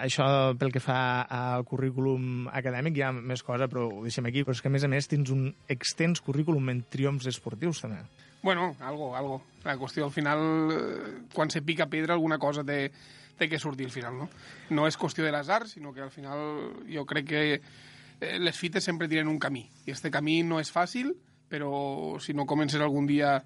Això pel que fa al currículum acadèmic hi ha més cosa, però ho deixem aquí. Però és que, a més a més, tens un extens currículum en triomfs esportius, també. Bueno, algo, algo. La qüestió, al final, eh, quan se pica pedra, alguna cosa té, té que sortir al final, no? No és qüestió de l'azar, sinó que al final jo crec que eh, les fites sempre tienen un camí. I este camí no és fàcil, però si no comences algun dia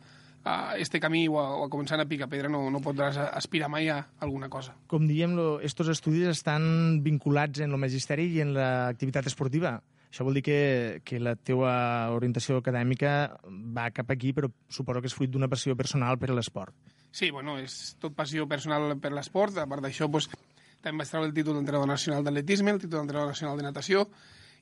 a este camí o a, o a començar a picar pedra no, no podràs aspirar mai a alguna cosa. Com diem, lo, estos estudis estan vinculats en el magisteri i en l'activitat esportiva. Això vol dir que, que la teua orientació acadèmica va cap aquí, però suposo que és fruit d'una passió personal per a l'esport. Sí, bueno, és tot passió personal per l'esport. A part d'això, pues, també vaig treure el títol d'entrenador nacional d'atletisme, el títol d'entrenador nacional de natació,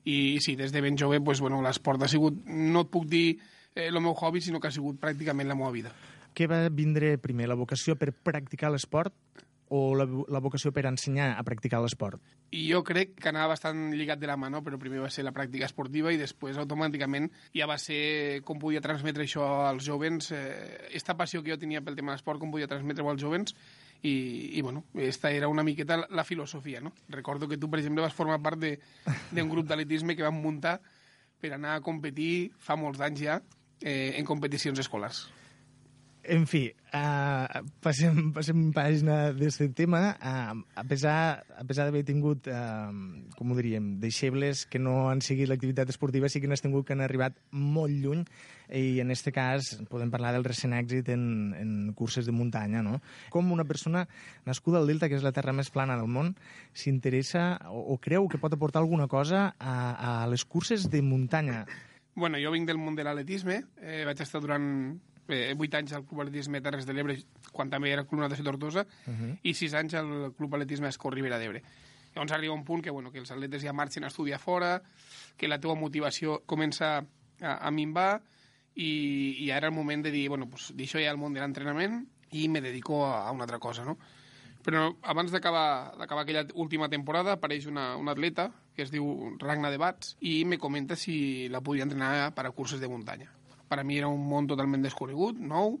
i sí, des de ben jove, pues, bueno, l'esport ha sigut, no et puc dir eh, el meu hobby, sinó que ha sigut pràcticament la meva vida. Què va vindre primer, la vocació per practicar l'esport o la, la vocació per ensenyar a practicar l'esport? I jo crec que anava bastant lligat de la mà, no? però primer va ser la pràctica esportiva i després automàticament ja va ser com podia transmetre això als jovens, eh, esta passió que jo tenia pel tema de l'esport, com podia transmetre-ho als jovens i, i bueno, esta era una miqueta la, la filosofia, no? Recordo que tu, per exemple, vas formar part d'un grup d'atletisme que vam muntar per anar a competir fa molts anys ja eh, en competicions escolars. En fi, uh, passem, passem pàgina d'aquest tema. Uh, a pesar, a pesar d'haver tingut, uh, com ho diríem, deixebles que no han seguit l'activitat esportiva, sí que n'has tingut que han arribat molt lluny i en aquest cas podem parlar del recent èxit en, en curses de muntanya. No? Com una persona nascuda al Delta, que és la terra més plana del món, s'interessa o, o creu que pot aportar alguna cosa a, a les curses de muntanya? Bueno, jo vinc del món de l'atletisme, eh, vaig estar durant eh, 8 anys al Club Atletisme Terres de l'Ebre, quan també era Club Natació Tortosa, uh -huh. i 6 anys al Club Atletisme Escó Ribera d'Ebre. Llavors arriba un punt que, bueno, que els atletes ja marxen a estudiar fora, que la teva motivació comença a, a minvar, i, i ara el moment de dir, bueno, pues, deixo ja el món de l'entrenament i me dedico a, a una altra cosa, no? Però abans d'acabar aquella última temporada apareix una, una atleta que es diu Ragna de Bats i me comenta si la podia entrenar per a curses de muntanya per a mi era un món totalment desconegut, nou,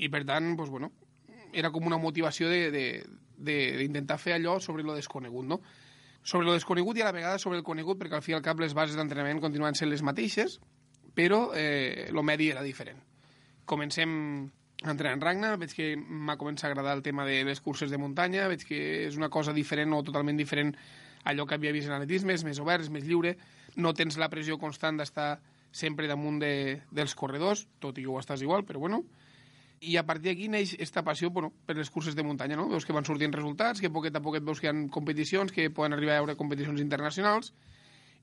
i per tant, doncs, bueno, era com una motivació d'intentar fer allò sobre lo desconegut, no? Sobre lo desconegut i a la vegada sobre el conegut, perquè al fi i al cap les bases d'entrenament continuen sent les mateixes, però eh, el medi era diferent. Comencem a entrenar en Ragnar, veig que m'ha començat a agradar el tema de les curses de muntanya, veig que és una cosa diferent o totalment diferent allò que havia vist en atletisme, és més obert, és més lliure, no tens la pressió constant d'estar sempre damunt de, dels corredors, tot i que ho estàs igual, però bueno. I a partir d'aquí neix aquesta passió bueno, per les curses de muntanya, no? Veus que van sortint resultats, que poquet a poquet veus que hi ha competicions, que poden arribar a veure competicions internacionals,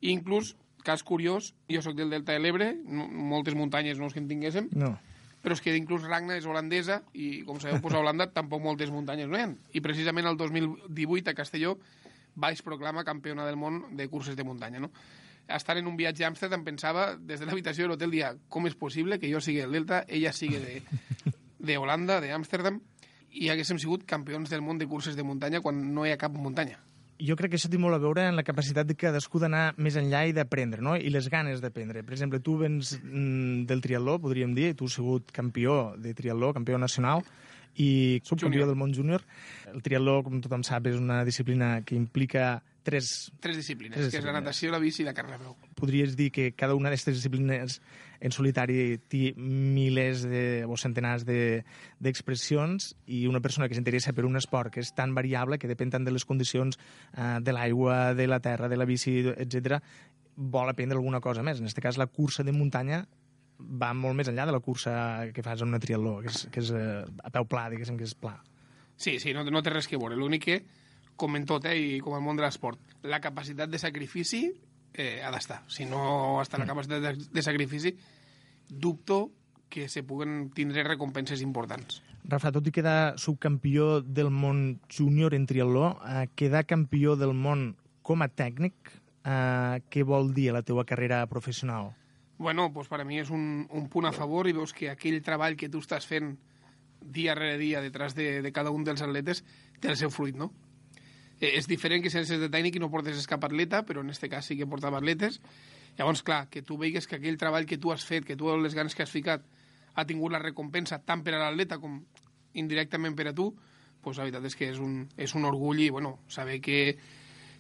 i inclús, cas curiós, jo sóc del Delta de l'Ebre, no, moltes muntanyes no és que en tinguéssim, no. però és que inclús Ragna és holandesa, i com sabeu, pues, a Holanda tampoc moltes muntanyes no hi ha. I precisament el 2018 a Castelló vaig proclamar campiona del món de curses de muntanya, no? Estar en un viatge a Amsterdam pensava des de l'habitació de l'hotel dia com és possible que jo sigui del Delta, ella sigui de, de Holanda, de Amsterdam i haguéssim sigut campions del món de curses de muntanya quan no hi ha cap muntanya. Jo crec que això té molt a veure en la capacitat de cadascú d'anar més enllà i d'aprendre, no? I les ganes d'aprendre. Per exemple, tu vens mm, del triatló, podríem dir, tu has sigut campió de triatló, campió nacional, i subcampió del món júnior. El triatló, com tothom sap, és una disciplina que implica tres... Tres disciplines, tres disciplines. que és la natació, la bici i la carrera peu. Podries dir que cada una d'aquestes disciplines en solitari té milers de, o centenars d'expressions de, i una persona que s'interessa per un esport que és tan variable, que depèn tant de les condicions eh, de l'aigua, de la terra, de la bici, etc vol aprendre alguna cosa més. En aquest cas, la cursa de muntanya va molt més enllà de la cursa que fas en una triatló, que és, que és eh, a peu pla, diguéssim, que és pla. Sí, sí, no, no té res que veure. L'únic que com en tot, eh, i com al món de l'esport, la capacitat de sacrifici eh, ha d'estar. Si no està la mm. capacitat de, de sacrifici, dubto que se puguen tindre recompenses importants. Rafa, tot i quedar subcampió del món júnior en triatló, eh, quedar campió del món com a tècnic, eh, què vol dir a la teva carrera professional? Bueno, pues per a mi és un, un punt a favor i veus que aquell treball que tu estàs fent dia rere dia detrás de, de cada un dels atletes té el seu fruit, no? Eh, és diferent que si de tècnic i no portes cap atleta, però en aquest cas sí que portava atletes. Llavors, clar, que tu veigues que aquell treball que tu has fet, que tu les ganes que has ficat, ha tingut la recompensa tant per a l'atleta com indirectament per a tu, pues la veritat és que és un, és un orgull i bueno, saber que,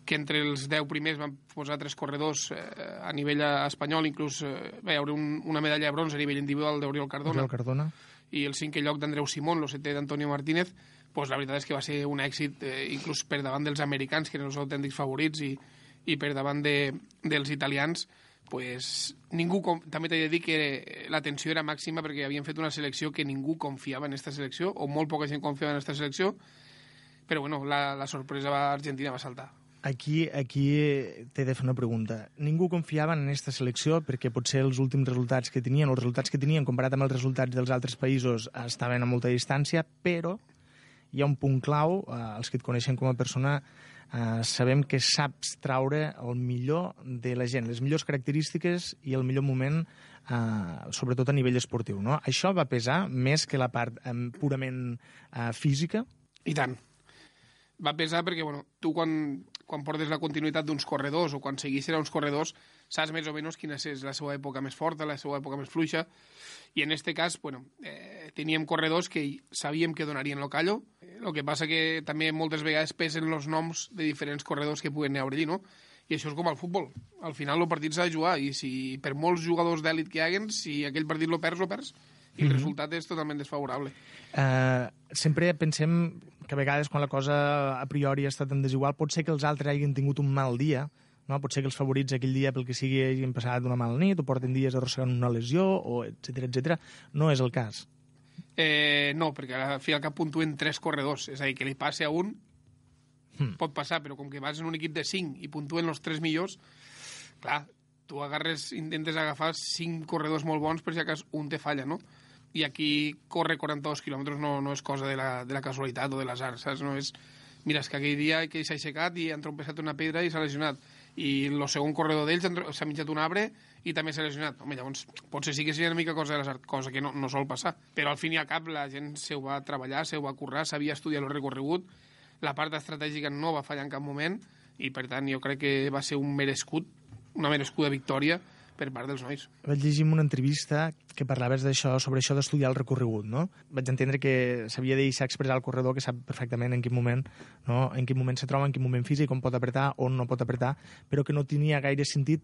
que entre els 10 primers van posar tres corredors eh, a nivell espanyol, inclús eh, va haure un, una medalla de bronze a nivell individual d'Oriol Cardona, Oriol Cardona. i el cinquè lloc d'Andreu Simón, el setè d'Antonio Martínez, pues la veritat és que va ser un èxit eh, inclús per davant dels americans, que eren els autèntics favorits, i, i per davant de, dels italians, pues, ningú, també t'he de dir que la tensió era màxima perquè havien fet una selecció que ningú confiava en aquesta selecció, o molt poca gent confiava en aquesta selecció, però bueno, la, la sorpresa va, Argentina va saltar. Aquí, aquí t'he de fer una pregunta. Ningú confiava en aquesta selecció perquè potser els últims resultats que tenien, els resultats que tenien comparat amb els resultats dels altres països, estaven a molta distància, però hi ha un punt clau, eh, els que et coneixen com a persona eh, sabem que saps traure el millor de la gent, les millors característiques i el millor moment, eh, sobretot a nivell esportiu. No? Això va pesar més que la part eh, purament eh, física? I tant. Va pesar perquè, bueno, tu quan, quan portes la continuïtat d'uns corredors o quan seguissis uns corredors, saps més o menys quina és la seva època més forta, la seva època més fluixa, i en este cas, bueno, eh, teníem corredors que sabíem que donarien lo callo, el que passa que també moltes vegades pesen els noms de diferents corredors que puguen haver allí, no? I això és com al futbol. Al final el partit s'ha de jugar i si per molts jugadors d'èlit que hi haguen, si aquell partit lo perds, lo perds. I el mm -hmm. resultat és totalment desfavorable. Uh, sempre pensem que a vegades quan la cosa a priori ha estat tan desigual pot ser que els altres hagin tingut un mal dia, no? pot ser que els favorits aquell dia pel que sigui hagin passat una mala nit o porten dies arrossegant una lesió, o etc etc. No és el cas. Eh, no, perquè al fi al cap puntuen tres corredors, és a dir, que li passe a un hmm. pot passar, però com que vas en un equip de 5 i puntuen els tres millors, clar, tu agarres, intentes agafar cinc corredors molt bons per si acas un te falla, no? I aquí corre 42 quilòmetres no, no és cosa de la, de la casualitat o de l'azar, saps? No és... Mira, és que aquell dia que s'ha aixecat i ha trompesat una pedra i s'ha lesionat i el segon corredor d'ells s'ha mitjat un arbre i també s'ha lesionat. Home, llavors, potser sí que seria una mica cosa de l'azar, cosa que no, no sol passar. Però al fin i al cap la gent se ho va treballar, se ho va currar, sabia estudiar el recorregut, la part estratègica no va fallar en cap moment i, per tant, jo crec que va ser un merescut, una merescuda victòria per part dels nois. Vaig llegir una entrevista que parlaves d'això, sobre això d'estudiar el recorregut, no? Vaig entendre que s'havia de deixar expressar el corredor, que sap perfectament en quin moment, no? en quin moment se troba, en quin moment físic, on pot apretar, on no pot apretar, però que no tenia gaire sentit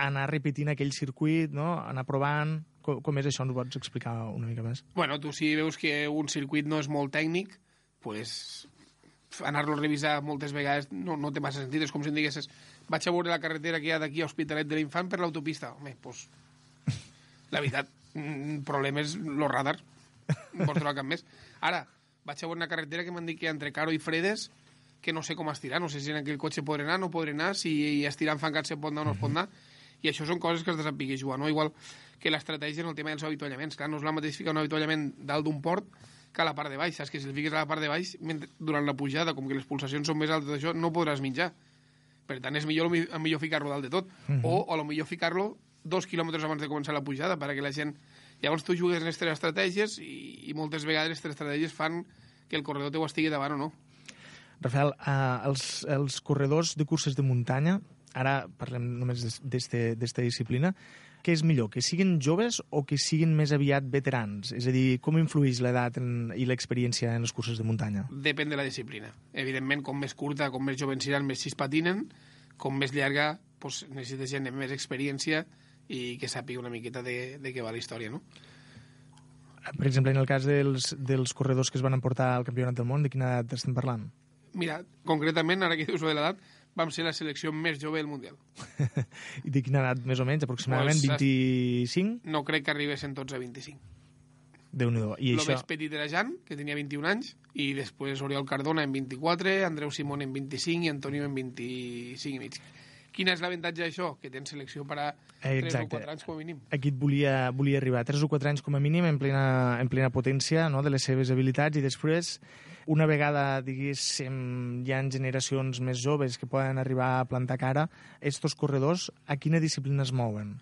anar repetint aquell circuit, no? anar provant... Com, com és això? Ens ho pots explicar una mica més? Bueno, tu si veus que un circuit no és molt tècnic, pues anar-lo a revisar moltes vegades no, no té massa sentit. És com si em diguessis vaig a veure la carretera que hi ha d'aquí a Hospitalet de l'Infant per l'autopista. Home, doncs, la veritat, el problema és los radars. No pots trobar cap més. Ara, vaig a veure una carretera que m'han dit que entre Caro i Fredes que no sé com estirar, no sé si en aquell cotxe podré anar, no podré anar, si estirar enfancat se pot anar o no es pot anar, i això són coses que has de saber jugar, no? Igual que l'estratègia en el tema dels avituallaments. Clar, no és la mateixa ficar un avituallament dalt d'un port que a la part de baix. Saps que si el fiques a la part de baix, durant la pujada, com que les pulsacions són més altes d'això, no podràs menjar. Per tant, és millor, millor ficar-lo dalt de tot. Uh -huh. O, o millor ficar-lo dos quilòmetres abans de començar la pujada, perquè la gent... Llavors tu jugues en aquestes estratègies i, i moltes vegades aquestes estratègies fan que el corredor teu estigui davant o no. Rafael, uh, els, els corredors de curses de muntanya, ara parlem només d'esta disciplina, què és millor, que siguin joves o que siguin més aviat veterans? És a dir, com influeix l'edat i l'experiència en les curses de muntanya? Depèn de la disciplina. Evidentment, com més curta, com més joves seran, més sis patinen, com més llarga, doncs, necessita gent amb més experiència i que sàpiga una miqueta de, de què va la història, no? Per exemple, en el cas dels, dels corredors que es van emportar al Campionat del Món, de quina edat estem parlant? Mira, concretament, ara que dius de l'edat, vam ser la selecció més jove del Mundial. I de quina edat, més o menys, aproximadament? Pues, 25? No crec que arribessin tots a 25. Déu-n'hi-do. I Lo això... més petit era Jan, que tenia 21 anys, i després Oriol Cardona en 24, Andreu Simón en 25 i Antonio en 25 i mig. Quin és l'avantatge d'això? Que tens selecció per a 3 o 4 anys com a mínim. Aquí et volia, volia arribar. 3 o 4 anys com a mínim en plena, en plena potència no? de les seves habilitats i després una vegada, diguéssim, hi ha generacions més joves que poden arribar a plantar cara, estos corredors a quina disciplina es mouen?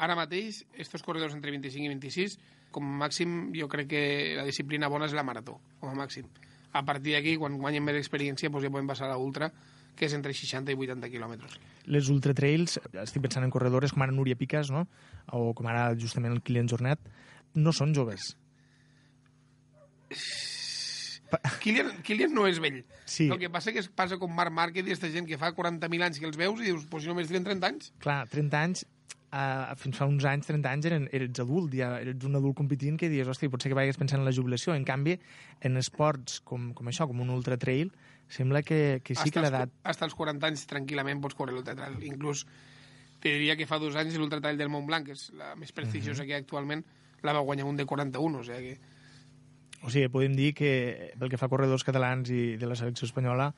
Ara mateix, estos corredors entre 25 i 26, com a màxim, jo crec que la disciplina bona és la marató, com a màxim. A partir d'aquí, quan guanyen més experiència, doncs ja podem passar a l'ultra, que és entre 60 i 80 quilòmetres. Les ultratrails, estic pensant en corredores com ara Núria Piques, no? o com ara justament el Kilian Jornet, no són joves. Kilian, Kilian no és vell. Sí. El que passa que es passa com Marc Márquez i aquesta gent que fa 40.000 anys que els veus i dius, pues si només tenen 30 anys. Clar, 30 anys, uh, fins fa uns anys, 30 anys, eren, eres adult, ja eres un adult competint que dius, hosti, potser que vagis pensant en la jubilació. En canvi, en esports com, com això, com un ultra trail, sembla que, que sí Hasta que l'edat... Hasta els 40 anys tranquil·lament pots córrer l'ultratrail. Inclús te diria que fa dos anys l'ultratrail del Mont Blanc, que és la més prestigiosa que hi ha actualment, la va guanyar un de 41, o sigui que... O sigui, podem dir que pel que fa a corredors catalans i de la selecció espanyola,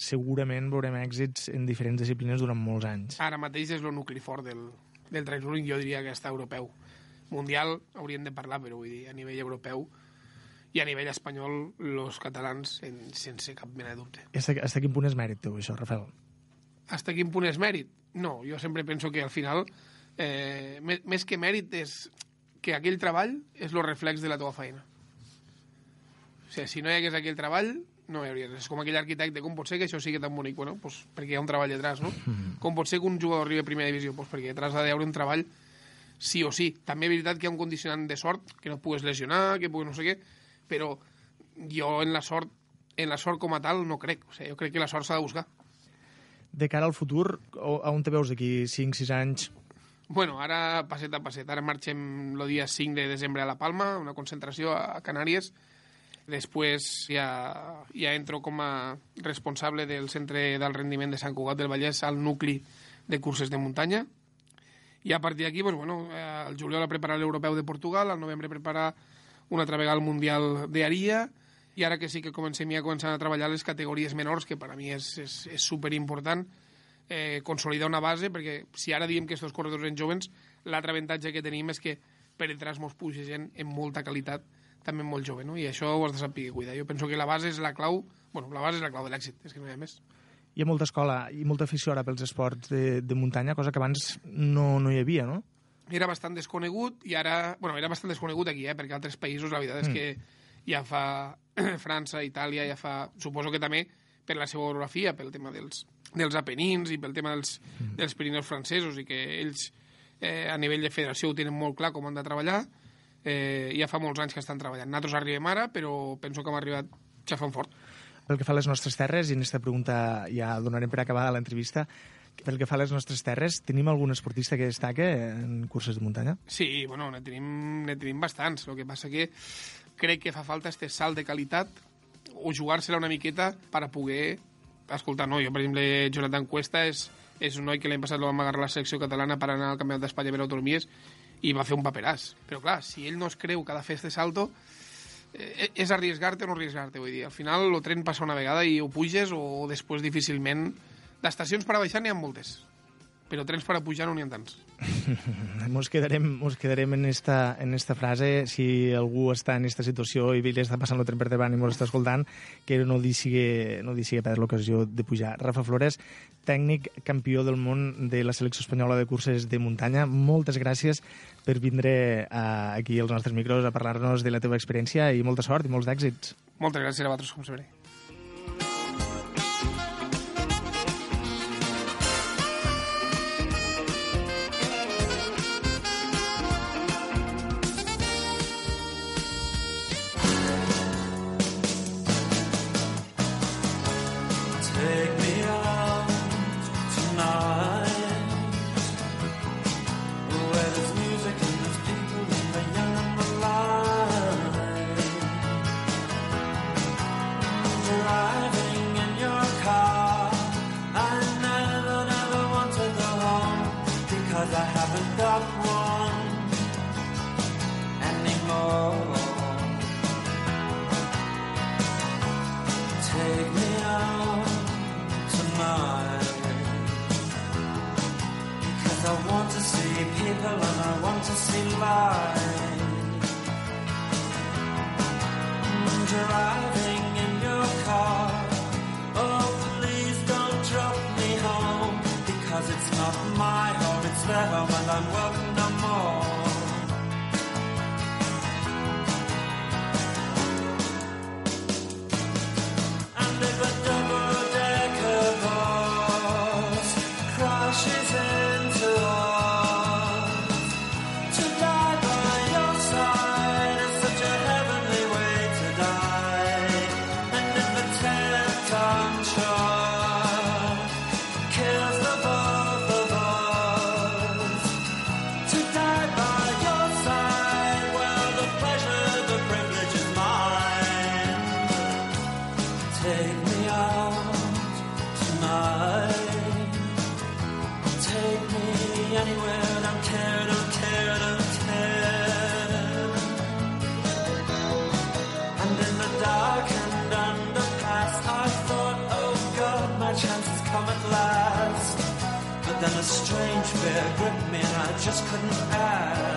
segurament veurem èxits en diferents disciplines durant molts anys. Ara mateix és el nucli fort del, del trail running, jo diria que està europeu. Mundial hauríem de parlar, però vull dir, a nivell europeu i a nivell espanyol, els catalans, en, sense cap mena de dubte. Hasta, hasta quin punt és mèrit teu, això, Rafael? Hasta quin punt és mèrit? No, jo sempre penso que al final, eh, més, més que mèrit, és que aquell treball és el reflex de la teva feina. O sigui, si no hi hagués aquell treball, no hi hauria res. És com aquell arquitecte, com pot ser que això sigui tan bonic? Bueno, pues, perquè hi ha un treball detrás, no? Com pot ser que un jugador arribi a primera divisió? Pues perquè detrás ha d'haver un treball sí o sí. També és veritat que hi ha un condicionant de sort, que no et pugues lesionar, que pugues no sé què, però jo en la sort, en la sort com a tal no crec. O sigui, jo crec que la sort s'ha de buscar. De cara al futur, on te veus d'aquí 5-6 anys? Bueno, ara passet a passet. Ara marxem el dia 5 de desembre a La Palma, una concentració a Canàries. Després ja, ja entro com a responsable del Centre d'Alt Rendiment de Sant Cugat del Vallès al nucli de curses de muntanya. I a partir d'aquí, pues, bueno, eh, el juliol a preparar l'Europeu de Portugal, al novembre preparar una altra vegada el Mundial d'Aria, i ara que sí que comencem ja començant a treballar les categories menors, que per a mi és, és, és superimportant, eh, consolidar una base, perquè si ara diem que estos corredors en jovens, l'altre avantatge que tenim és que per detrás mos puja gent amb molta qualitat, també molt jove, no? i això ho has de saber cuidar. Jo penso que la base és la clau, bueno, la base és la clau de l'èxit, és que no hi ha més. Hi ha molta escola i molta afició ara pels esports de, de muntanya, cosa que abans no, no hi havia, no? Era bastant desconegut i ara... Bueno, era bastant desconegut aquí, eh? perquè altres països la veritat és Mm. que ja fa França, Itàlia, ja fa... Suposo que també per la seva orografia, pel tema dels, dels Apenins i pel tema dels, dels Pirineus francesos i que ells eh, a nivell de federació ho tenen molt clar com han de treballar. Eh, ja fa molts anys que estan treballant. Nosaltres arribem ara, però penso que hem arribat xafant fort. Pel que fa a les nostres terres, i en aquesta pregunta ja donarem per acabada l'entrevista, pel que fa a les nostres terres, tenim algun esportista que destaca en curses de muntanya? Sí, bueno, ne tenim, ne tenim bastants. El que passa que crec que fa falta este salt de qualitat o jugar-se-la una miqueta per a poder escoltar, no? Jo, per exemple, Jonathan Cuesta és, és un noi que l'any passat el vam agarrar a la selecció catalana per anar al Campionat d'Espanya per autonomies i va fer un paperàs. Però clar, si ell no es creu que ha de fer este salto, eh, és arriesgar-te o no arriesgar-te, vull dir. Al final el tren passa una vegada i o puges o després difícilment... D'estacions per a baixar n'hi ha moltes, però trens per a pujar no n'hi ha tants. Mos quedarem, mos quedarem en, esta, en esta frase. Si algú està en esta situació i li està passant el tren per davant i mos està escoltant, que no deixi, no deixi perdre l'ocasió de pujar. Rafa Flores, tècnic campió del món de la selecció espanyola de curses de muntanya, moltes gràcies per vindre eh, aquí als nostres micros a parlar-nos de la teva experiència i molta sort i molts d'èxits. Moltes gràcies a vosaltres, com sempre. Light. Mm, Driving in your car. Oh, please don't drop me home Because it's not my home, it's their home and I'm welcome just couldn't ask.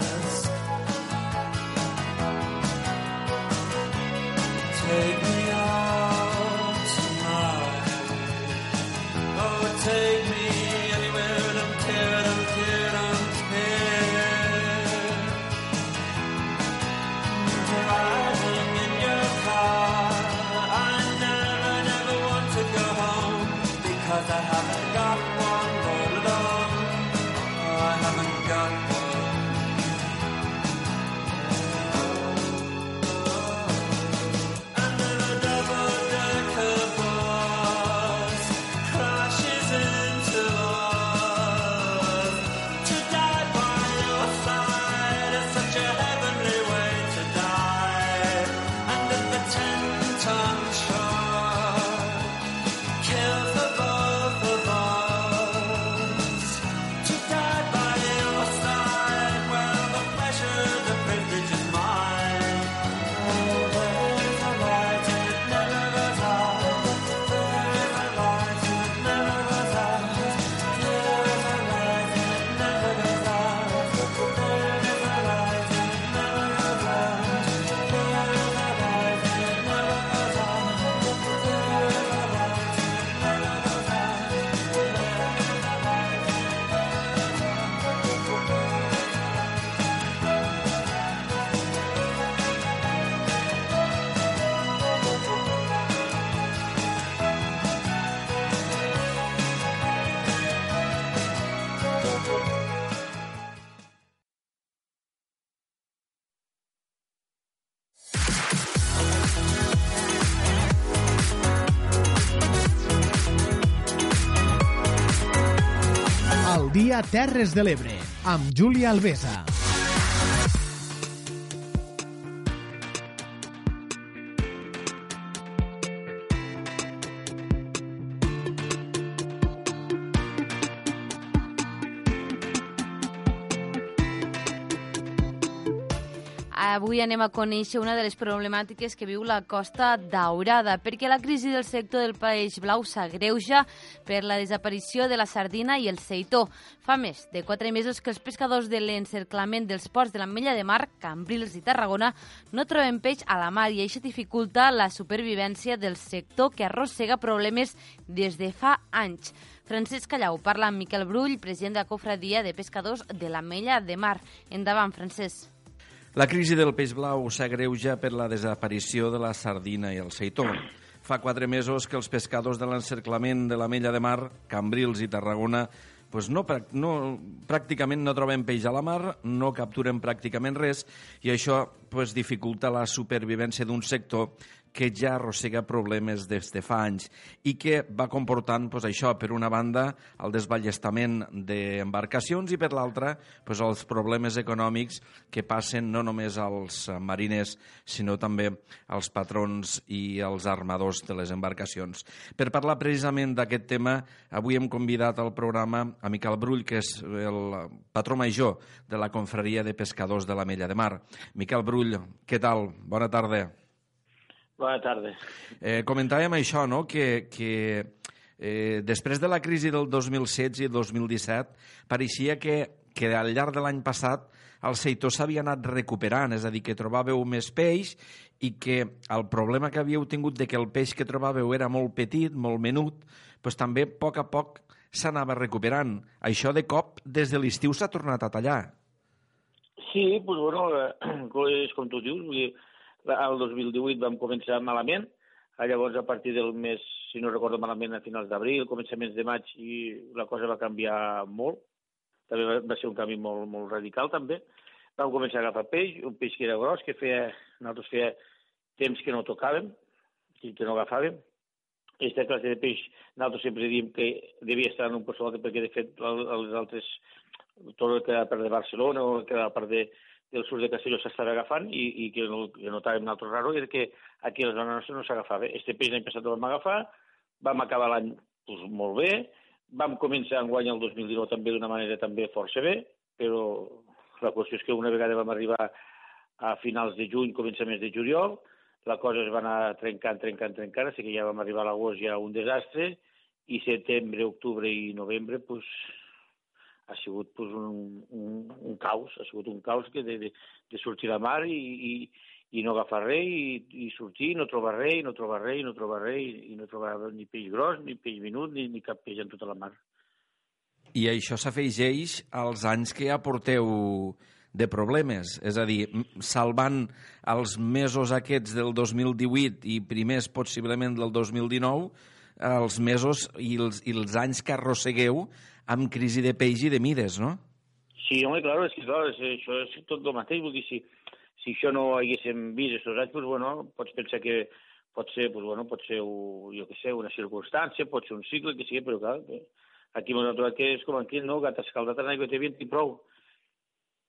Terres de l'Ebre, amb Júlia Alvesa. Avui anem a conèixer una de les problemàtiques que viu la Costa Daurada, perquè la crisi del sector del peix blau s'agreuja per la desaparició de la sardina i el seitó. Fa més de quatre mesos que els pescadors de l'encerclament dels ports de l'Ametlla de Mar, Cambrils i Tarragona no troben peix a la mar i això dificulta la supervivència del sector que arrossega problemes des de fa anys. Francesc Callau parla amb Miquel Brull, president de la Cofradia de Pescadors de l'Ametlla de Mar. Endavant, Francesc. La crisi del peix blau s'agreuja per la desaparició de la sardina i el seitó. Fa quatre mesos que els pescadors de l'encerclament de l'Ametlla de Mar, Cambrils i Tarragona pues no, no, pràcticament no troben peix a la mar, no capturen pràcticament res i això pues, dificulta la supervivència d'un sector que ja arrossega problemes des de fa anys i que va comportant pues, això, per una banda, el desballestament d'embarcacions i per l'altra, pues, els problemes econòmics que passen no només als mariners, sinó també als patrons i als armadors de les embarcacions. Per parlar precisament d'aquest tema, avui hem convidat al programa a Miquel Brull, que és el patró major de la confraria de pescadors de l'Ametlla de Mar. Miquel Brull, què tal? Bona tarda. Bona tarda. Eh, comentàvem això, no?, que, que eh, després de la crisi del 2016 i 2017 pareixia que, que al llarg de l'any passat el sector s'havia anat recuperant, és a dir, que trobàveu més peix i que el problema que havíeu tingut de que el peix que trobàveu era molt petit, molt menut, doncs també a poc a poc s'anava recuperant. Això de cop, des de l'estiu s'ha tornat a tallar. Sí, doncs, bueno, eh, és com tu dius, vull dir, el 2018 vam començar malament, eh, llavors a partir del mes, si no recordo malament, a finals d'abril, començaments de maig, i la cosa va canviar molt. També va, va ser un canvi molt, molt radical, també. Vam començar a agafar peix, un peix que era gros, que feia, nosaltres feia temps que no tocàvem i que no agafàvem. aquesta classe de peix, nosaltres sempre diem que devia estar en un altre, perquè de fet el- els altres, tot el que era per de Barcelona o el que era per de, del sud de Castelló s'estava agafant i, i que no, que notàvem nosaltres raro era que aquí a la zona nostra no s'agafava. Este peix l'any passat el vam agafar, vam acabar l'any pues, molt bé, vam començar en guany el 2019 també d'una manera també força bé, però la qüestió és que una vegada vam arribar a finals de juny, començaments de juliol, la cosa es va anar trencant, trencant, trencant, així que ja vam arribar a l'agost ja un desastre, i setembre, octubre i novembre, pues, ha sigut pues, un, un, un caos, ha sigut un caos que de, de, de sortir a mar i, i, i no agafar res, i, i sortir, i no trobar res, i no trobar res, i no trobar res, i, i no trobar ni peix gros, ni peix minut, ni, ni cap peix en tota la mar. I això s'afegeix als anys que ja porteu de problemes, és a dir, salvant els mesos aquests del 2018 i primers possiblement del 2019, els mesos i els, i els anys que arrossegueu amb crisi de peix i de mides, no? Sí, home, clar, és que clar, és, això és tot el mateix, vull dir, si, si això no ho haguéssim vist aquests anys, doncs, bueno, pots pensar que pot ser, doncs, bueno, pot ser, jo què sé, una circumstància, pot ser un cicle, que sigui, però clar, que aquí m'ho trobat que és com aquí, no? Gat escaldat en aigua té vent i prou.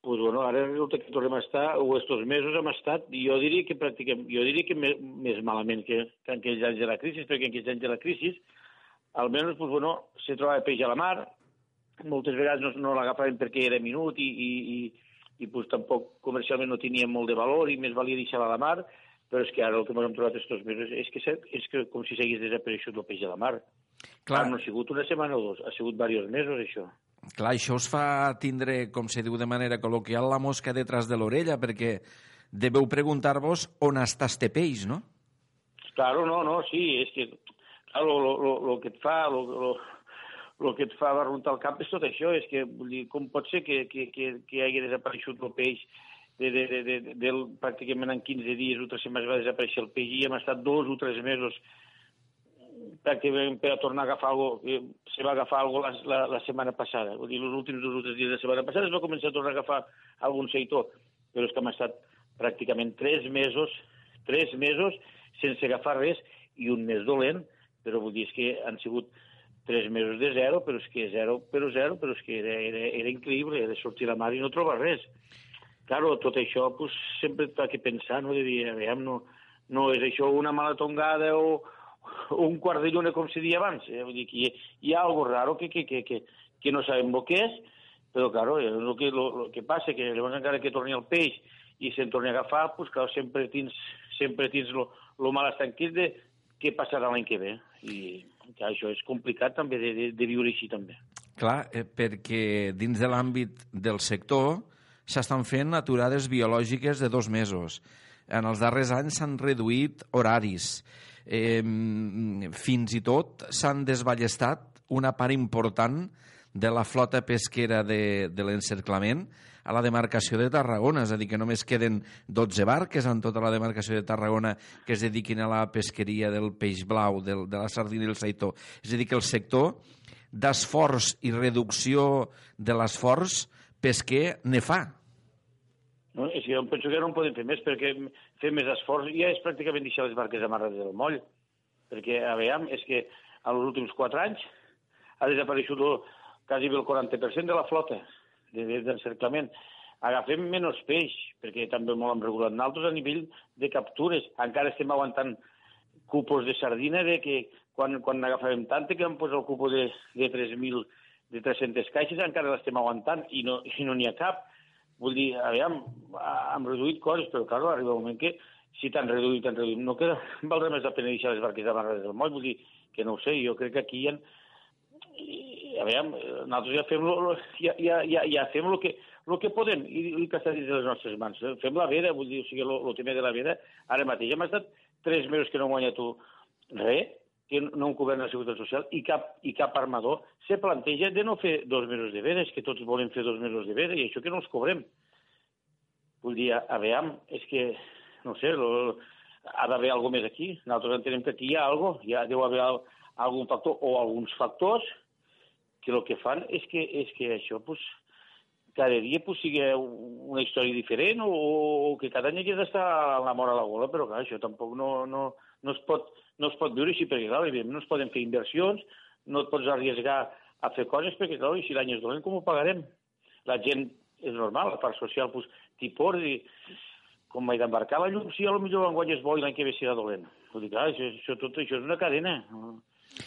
Pues bueno, ara resulta que tornem a estar, o estos mesos hem estat, i jo diria que pràcticament, jo diria que més, més malament que, que en aquells anys de la crisi, perquè en aquells anys de la crisi, almenys, pues bueno, se trobava peix a la mar, moltes vegades no, no l'agafaven perquè era minut i, i, i, i pues, tampoc comercialment no tenia molt de valor i més valia deixar a la mar, però és que ara el que ens hem trobat estos mesos és que, és que com si s'hagués desapareixut el peix a la mar. Clar. no ha sigut una setmana o dos, ha sigut diversos mesos, això. Clar, això us fa tindre, com se diu de manera col·loquial, la mosca detrás de l'orella, perquè deveu preguntar-vos on està este peix, no? Claro, no, no, sí, és que claro, lo, lo, lo que et fa, lo, lo, lo que et fa barruntar el cap és tot això, és que vull dir, com pot ser que, que, que, que hagi desapareixut el peix de, de, de, de, de, pràcticament en 15 dies o tres setmanes va desaparèixer el peix i hem estat dos o tres mesos pràcticament per a tornar a agafar alguna cosa, se va agafar cosa la, la, la setmana passada. Vull dir, els últims dos o tres dies de la setmana passada es va començar a tornar a agafar algun seitó, però és que hem estat pràcticament tres mesos, tres mesos sense agafar res i un mes dolent, però vull dir és que han sigut tres mesos de zero, però és que zero, però zero, però és que era, era, era increïble, era sortir la mar i no trobar res. Claro, tot això pues, sempre t'ha que pensar, no? De dir, aviam, no, no és això una mala tongada o un quart de lluna, com se deia abans. Eh? Vull dir que hi, hi ha algo raro que, que, que, que, que no sabem el que és, però, claro, el que, lo, lo que passa que llavors encara que torni el peix i se'n torni a agafar, pues, clar, sempre tens, sempre tens lo, lo mal tranquil de què passarà l'any que ve. I clar, això és complicat també de, de, de viure així també. Clar, eh, perquè dins de l'àmbit del sector s'estan fent aturades biològiques de dos mesos. En els darrers anys s'han reduït horaris. Eh, fins i tot s'han desballestat una part important de la flota pesquera de, de l'encerclament a la demarcació de Tarragona, és a dir, que només queden 12 barques en tota la demarcació de Tarragona que es dediquin a la pesqueria del peix blau, del, de la sardina i el saitó. És a dir, que el sector d'esforç i reducció de l'esforç pesquer ne fa. No? És que jo penso que no en podem fer més, perquè fer més esforç ja és pràcticament deixar les barques amarrades del moll. Perquè, a veure, és que en els últims quatre anys ha desapareixut el, quasi el 40% de la flota de- de- d'encerclament. Agafem menys peix, perquè també molt hem regulat nosaltres a nivell de captures. Encara estem aguantant cupos de sardina de que quan, quan n'agafàvem tanta que vam posar el cupo de, de 3.000 de 300 caixes encara l'estem aguantant i no i no n'hi ha cap. Vull dir, aviam, hem reduït coses, però clar, arriba un moment que si t'han reduït, t'han reduït. No queda, valdrà més la pena deixar les barques amarrades del moll, vull dir, que no ho sé, jo crec que aquí hi ha... i, Aviam, nosaltres ja fem, lo, ja, ja, ja, ja fem el que, lo que podem i el que està dins de les nostres mans. Fem la veda, vull dir, o sigui, el tema de la veda, ara mateix hem estat tres mesos que no hem guanyat res, que no un govern de seguretat social i cap, i cap armador se planteja de no fer dos mesos de veda, és que tots volen fer dos mesos de veda i això que no els cobrem. Vull dir, a veure, és que, no sé, lo, ha d'haver alguna més aquí. Nosaltres entenem que aquí hi ha alguna cosa, ja deu haver al- algun factor o alguns factors que el que fan és que, és que això, pues, cada dia pues, sigui una història diferent o, o que cada any hagi d'estar la mort a la gola, però clar, això tampoc no, no, no, es pot, no es pot viure així, perquè, clar, no es poden fer inversions, no et pots arriesgar a fer coses, perquè, clar, i si l'any és dolent, com ho pagarem? La gent, és normal, la part social, doncs, t'hi pots i com m'he d'embarcar la llum, si lo millor l'enguany és bo i l'any que ve serà dolent. Vull dir, clar, això, això, tot això és una cadena.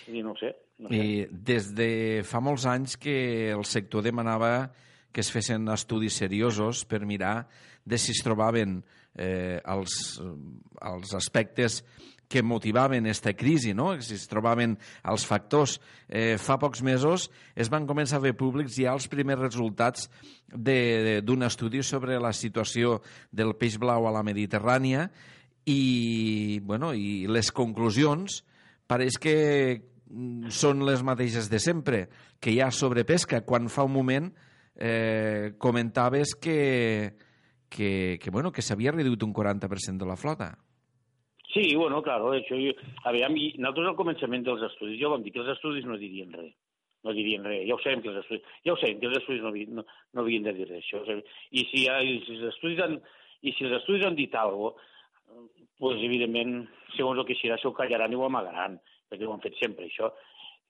Dir, no ho sé. No sé. I des de fa molts anys que el sector demanava que es fessin estudis seriosos per mirar de si es trobaven eh, els, els aspectes que motivaven aquesta crisi, no? si es trobaven els factors. Eh, fa pocs mesos es van començar a fer públics ja els primers resultats d'un estudi sobre la situació del peix blau a la Mediterrània i, bueno, i les conclusions pareix que mm, són les mateixes de sempre, que hi ha sobrepesca, quan fa un moment eh, comentaves que, que, que, bueno, que s'havia reduït un 40% de la flota. Sí, bueno, claro, això, jo, aviam, i nosaltres al començament dels estudis ja vam dir que els estudis no dirien res. No dirien res, ja ho sabem que els estudis, ja ho sabem que els estudis no, no, no havien de dir res. Això, I si, i si els estudis han, i si els estudis han dit alguna cosa, pues, evidentment, segons el que serà, s'ho callaran i ho amagaran, perquè ho han fet sempre, això.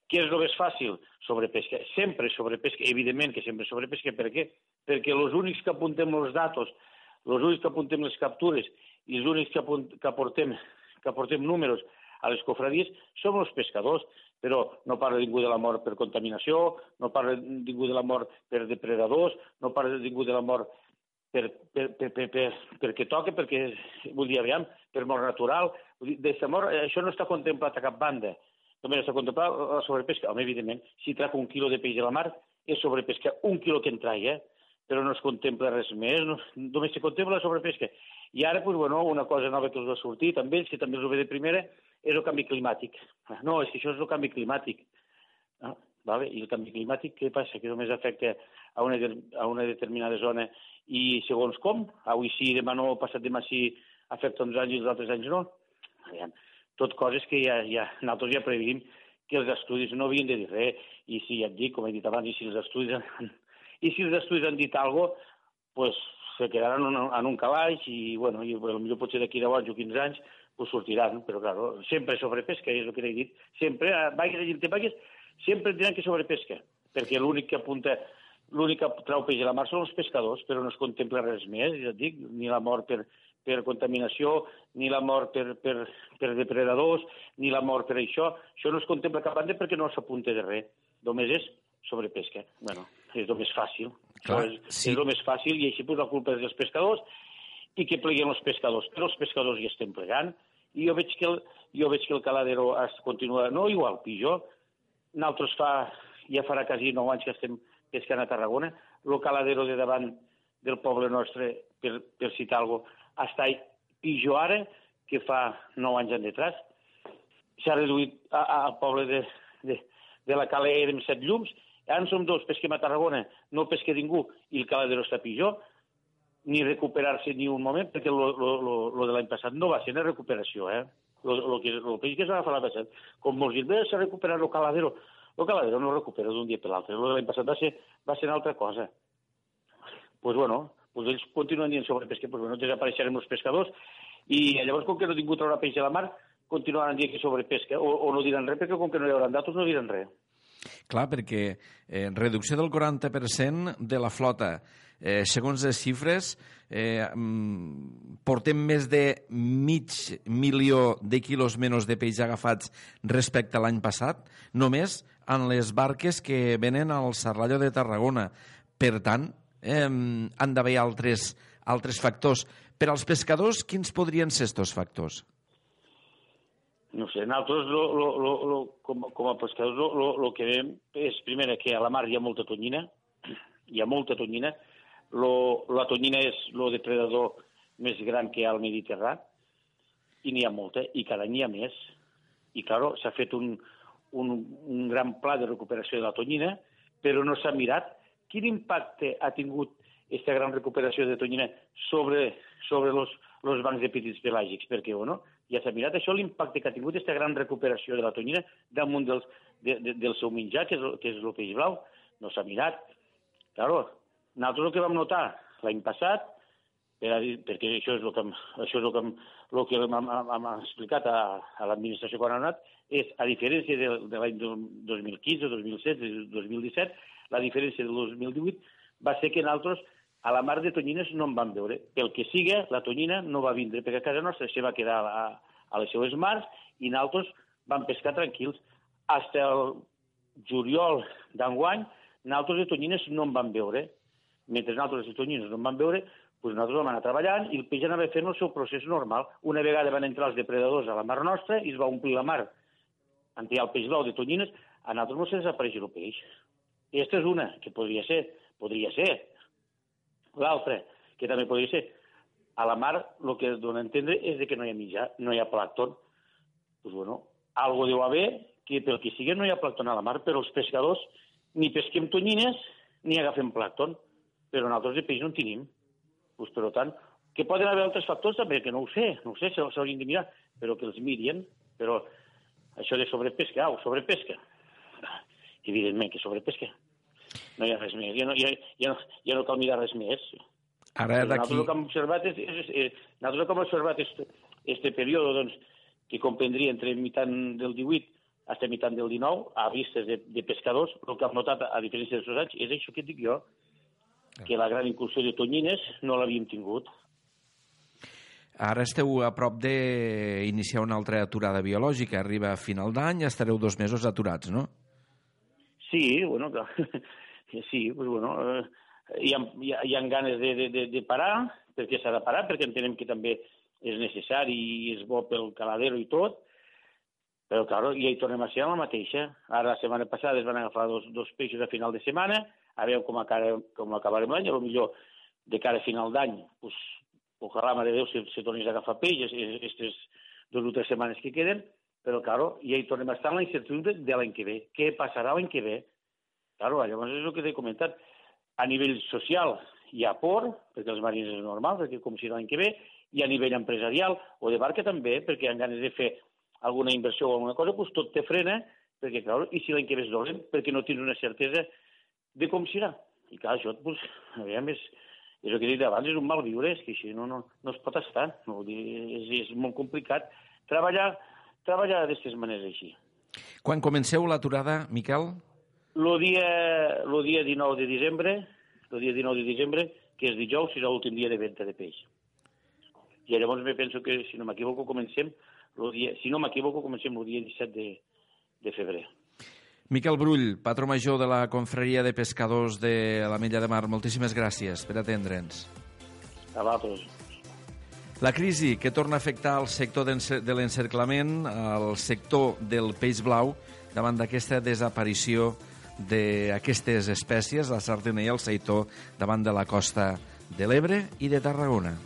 Què és el més fàcil? Sobrepesca. Sempre sobrepesca. Evidentment que sempre sobrepesca. Per què? Perquè els únics que apuntem els datos, els únics que apuntem les captures i els únics que, apunt, que, aportem, que aportem números a les cofradies som els pescadors, però no parla ningú de la mort per contaminació, no parla ningú de la mort per depredadors, no parla ningú de la mort per, per, per, per, per, perquè toca, perquè, vull dir, aviam, per mort natural. Vull dir, de mort, això no està contemplat a cap banda. Només s'ha contemplat la sobrepesca. Home, evidentment, si trec un quilo de peix a la mar, és sobrepesca un quilo que en traia, però no es contempla res més, no, només se contempla la sobrepesca. I ara, doncs, bueno, una cosa nova que us va sortir, també, que també us ho ve de primera, és el canvi climàtic. No, és que això és el canvi climàtic. Ah, vale? I el canvi climàtic, què passa? Que només afecta a una, a una determinada zona i segons com? Avui sí, demà no, passat demà sí, afecta uns anys i els altres anys no? Aviam tot coses que ja, ja, nosaltres ja preveiem que els estudis no havien de dir res, i si ja et dic, com he dit abans, i si els estudis han, i si els estudis han dit alguna cosa, pues, se quedaran en, un calaix i, bueno, i potser potser d'aquí 10 anys o 15 anys pues, sortiran, però claro, sempre sobrepesca, és el que he dit, sempre, vaigues i te vaigues, sempre diran que sobrepesca, perquè l'únic que apunta l'únic que trau peix a la mar són els pescadors, però no es contempla res més, ja et dic, ni la mort per, per contaminació, ni la mort per, per, per depredadors, ni la mort per això. Això no es contempla cap banda perquè no s'apunta de res. Només és sobrepesca. bueno, és el més fàcil. Clar, és, sí. és el més fàcil i així la culpa dels pescadors i que pleguen els pescadors. Però els pescadors ja estem plegant i jo veig que el, jo veig que el caladero es continua, no igual, pitjor. Nosaltres fa, ja farà quasi 9 anys que estem pescant a Tarragona, el caladero de davant del poble nostre, per, per citar alguna cosa, està pitjor ara que fa 9 anys en detrás. S'ha reduït al poble de, de, de la Cala érem set llums, ara en som dos, pesquem a Tarragona, no pesca ningú, i el caladero està pitjor, ni recuperar-se ni un moment, perquè lo, lo, lo, lo de l'any passat no va ser una recuperació, eh? Lo, lo que, lo que s'ha agafat l'any passat, com molts diuen, s'ha recuperat el caladero. El caladero no recupera d'un dia per l'altre, lo de l'any passat va ser, va ser una altra cosa. Doncs pues bueno, pues ells continuen dient sobre pesca, pues bueno, desapareixerem els pescadors, i llavors, com que no ningú traurà peix a la mar, continuaran dient que sobre pesca, o, o no diran res, perquè com que no hi haurà datos no diran res. Clar, perquè eh, reducció del 40% de la flota. Eh, segons les xifres, eh, mm, portem més de mig milió de quilos menys de peix agafats respecte a l'any passat, només en les barques que venen al Serrallo de Tarragona. Per tant, eh, han d'haver altres, altres factors. Per als pescadors, quins podrien ser aquests factors? No sé, nosaltres lo, lo, lo, lo, com, com a pescadors lo que veiem és, primer, que a la mar hi ha molta tonyina, hi ha molta tonyina, lo, la tonyina és el depredador més gran que hi ha al Mediterrani, i n'hi ha molta, i cada any hi ha més. I, clar, s'ha fet un, un, un gran pla de recuperació de la tonyina, però no s'ha mirat quin impacte ha tingut aquesta gran recuperació de tonyina sobre, sobre los, los bancs de petits pelàgics, perquè, bueno, ja s'ha mirat això, l'impacte que ha tingut aquesta gran recuperació de la tonyina damunt dels, de, de, del seu menjar, que és, que és el peix blau, no s'ha mirat. Claro, nosaltres el que vam notar l'any passat, per a dir, perquè això és el que, això és el que, el que hem explicat a, a l'administració quan ha anat és, a diferència de, de l'any 2015, 2016, 2017, la diferència del 2018 va ser que nosaltres a la mar de tonyines no en vam veure. Pel que siga, la tonyina no va vindre, perquè a casa nostra se va quedar a, a les seues mars i nosaltres vam pescar tranquils. Hasta el juliol d'enguany, nosaltres de tonyines no en vam veure. Mentre nosaltres de tonyines no en vam veure, doncs nosaltres vam anar treballant i el peix anava fent el seu procés normal. Una vegada van entrar els depredadors a la mar nostra i es va omplir la mar en el peix blau de tonyines, a nosaltres no se desapareix el peix. Aquesta és una, que podria ser, podria ser. L'altra, que també podria ser, a la mar el que dona a entendre és que no hi ha mitjà, no hi ha plàcton. Doncs bueno, algo deu haver que pel que sigui no hi ha plàcton a la mar, però els pescadors ni pesquem tonyines ni agafem plàcton, però nosaltres de peix no en tenim. Pues, per tant, que poden haver altres factors també, que no ho sé, no ho sé, s'haurien de mirar, però que els mirien, però això de sobrepesca, au, sobrepesca. Evidentment que sobrepesca. No hi ha res més, ja no, ja, ja no, ja no cal mirar res més. Ara d'aquí... Nosaltres el que hem observat és, és, és, nosaltres el que hem observat este, este període, doncs, que comprendria entre mitant del 18 fins mitant del 19, a vistes de, de pescadors, el que hem notat, a diferència dels anys, és això que et dic jo, que la gran incursió de tonyines no l'havíem tingut. Ara esteu a prop d'iniciar una altra aturada biològica. Arriba a final d'any estareu dos mesos aturats, no? Sí, bueno, clar. sí, pues bueno, eh, hi, ha, hi, ha, hi ha ganes de, de, de, de parar, perquè s'ha de parar, perquè entenem que també és necessari i és bo pel caladero i tot, però, clar, ja hi tornem a ser la mateixa. Ara, la setmana passada es van agafar dos, dos peixos a final de setmana, a veure com, acara, com acabarem l'any, potser de cara a final d'any, pues, ojalà, mare de Déu, se, se tornis a agafar peix aquestes dues o tres setmanes que queden, però, claro, ja hi tornem a estar en la incertidumbre de l'any que ve. Què passarà l'any que ve? Claro, llavors és el que t'he comentat. A nivell social hi ha por, perquè els marins és normal, perquè com si l'any que ve, i a nivell empresarial o de barca també, perquè han ganes de fer alguna inversió o alguna cosa, doncs tot te frena, perquè, clar, i si l'any que ve és dolent, perquè no tens una certesa de com serà. I clar, això, doncs, aviam, és, és el que he dit abans, és un mal viure, és que així no, no, no es pot estar, no, és, és molt complicat treballar, treballar d'aquestes maneres així. Quan comenceu l'aturada, Miquel? El dia, lo dia 19 de desembre, el dia 19 de desembre, que és dijous, serà l'últim dia de venda de peix. I llavors me penso que, si no m'equivoco, comencem, el dia, si no m'equivoco, comencem el dia 17 de, de febrer. Miquel Brull, patró major de la Confraria de Pescadors de la Mella de Mar, moltíssimes gràcies per atendre'ns. A vosaltres. La crisi que torna a afectar el sector de l'encerclament, el sector del peix blau, davant d'aquesta desaparició d'aquestes espècies, la sardina i el seitó, davant de la costa de l'Ebre i de Tarragona.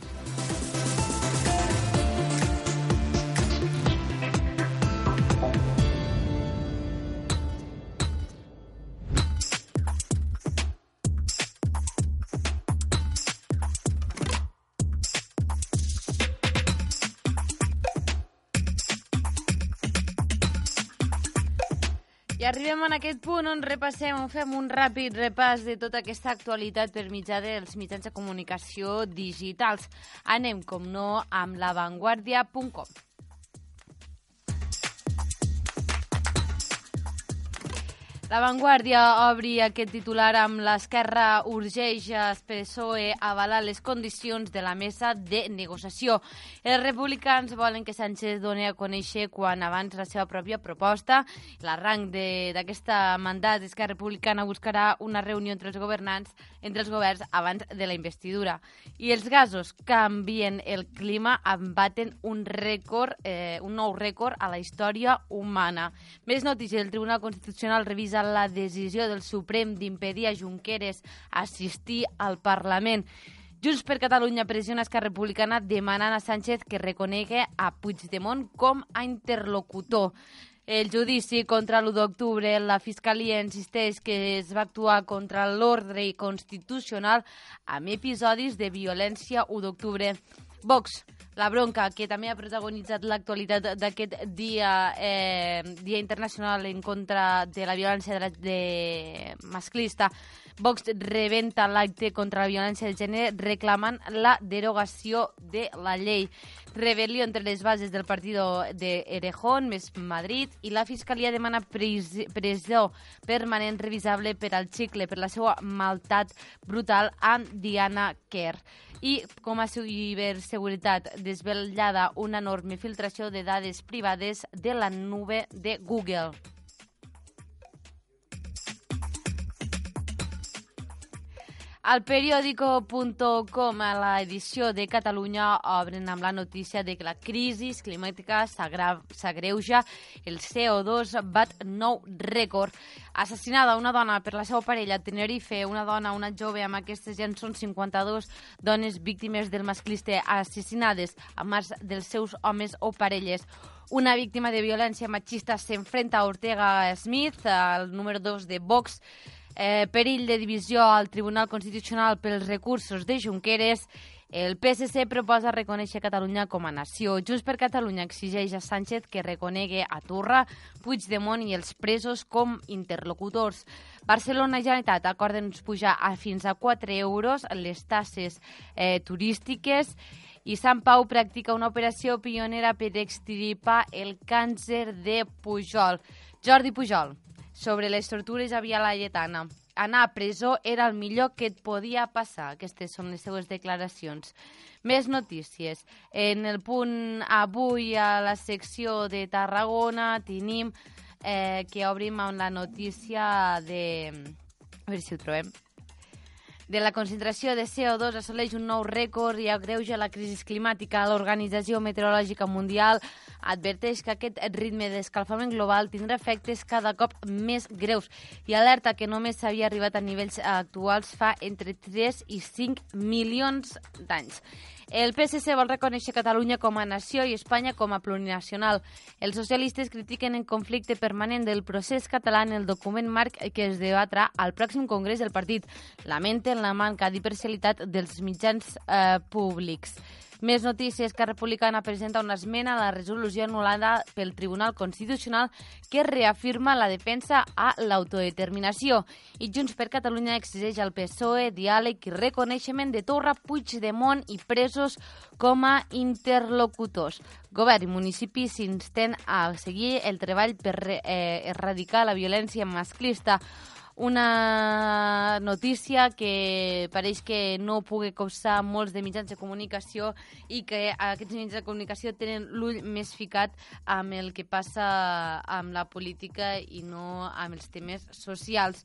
Aquest punt on repassem, on fem un ràpid repàs de tota aquesta actualitat per mitjà dels mitjans de comunicació digitals. Anem, com no, amb lavanguardia.com. La Vanguardia obri aquest titular amb l'esquerra urgeix a PSOE avalar les condicions de la mesa de negociació. Els republicans volen que Sánchez doni a conèixer quan abans la seva pròpia proposta. L'arranc d'aquest mandat que Republicana buscarà una reunió entre els governants, entre els governs abans de la investidura. I els gasos canvien el clima, embaten un rècord, eh, un nou rècord a la història humana. Més notícies, el Tribunal Constitucional revisa la decisió del Suprem d'impedir a Junqueras assistir al Parlament. Junts per Catalunya pressiona Esquerra Republicana demanant a Sánchez que reconegui a Puigdemont com a interlocutor. El judici contra l'1 d'octubre, la Fiscalia insisteix que es va actuar contra l'ordre constitucional amb episodis de violència 1 d'octubre. Vox. La bronca, que també ha protagonitzat l'actualitat d'aquest dia, eh, Dia Internacional en contra de la violència de, la, de masclista, Vox rebenta l'acte contra la violència de gènere reclamant la derogació de la llei. Rebel·lió entre les bases del partit de Erejón, més Madrid, i la Fiscalia demana pres presó permanent revisable per al xicle per la seva maltat brutal amb Diana Kerr. I com a ciberseguretat desvetllada una enorme filtració de dades privades de la nube de Google. Al periódico.com, a l'edició de Catalunya, obren amb la notícia de que la crisi climàtica s'agreuja. El CO2 bat nou rècord. Assassinada una dona per la seva parella a Tenerife, una dona, una jove, amb aquestes gens són 52 dones víctimes del masclista assassinades a mans dels seus homes o parelles. Una víctima de violència machista s'enfrenta a Ortega Smith, el número 2 de Vox, eh, perill de divisió al Tribunal Constitucional pels recursos de Junqueras, el PSC proposa reconèixer Catalunya com a nació. Junts per Catalunya exigeix a Sánchez que reconegui a Torra, Puigdemont i els presos com interlocutors. Barcelona i Generalitat acorden pujar a fins a 4 euros les tasses eh, turístiques i Sant Pau practica una operació pionera per extirpar el càncer de Pujol. Jordi Pujol, sobre les tortures a Via Laietana. Anar a presó era el millor que et podia passar. Aquestes són les seues declaracions. Més notícies. En el punt avui a la secció de Tarragona tenim eh, que obrim amb la notícia de... A veure si ho trobem de la concentració de CO2 assoleix un nou rècord i agreuja la crisi climàtica. L'Organització Meteorològica Mundial adverteix que aquest ritme d'escalfament global tindrà efectes cada cop més greus i alerta que només s'havia arribat a nivells actuals fa entre 3 i 5 milions d'anys. El PSC vol reconèixer Catalunya com a nació i Espanya com a plurinacional. Els socialistes critiquen el conflicte permanent del procés català en el document marc que es debatra al pròxim congrés del partit. Lamenten la manca d'imparcialitat dels mitjans eh, públics. Més notícies que Republicana presenta una esmena a la resolució anul·lada pel Tribunal Constitucional que reafirma la defensa a l'autodeterminació. I Junts per Catalunya exigeix al PSOE diàleg i reconeixement de Torra, Puigdemont i presos com a interlocutors. Govern i municipi s'insten a seguir el treball per eh, erradicar la violència masclista una notícia que pareix que no pugui causar molts de mitjans de comunicació i que aquests mitjans de comunicació tenen l'ull més ficat amb el que passa amb la política i no amb els temes socials.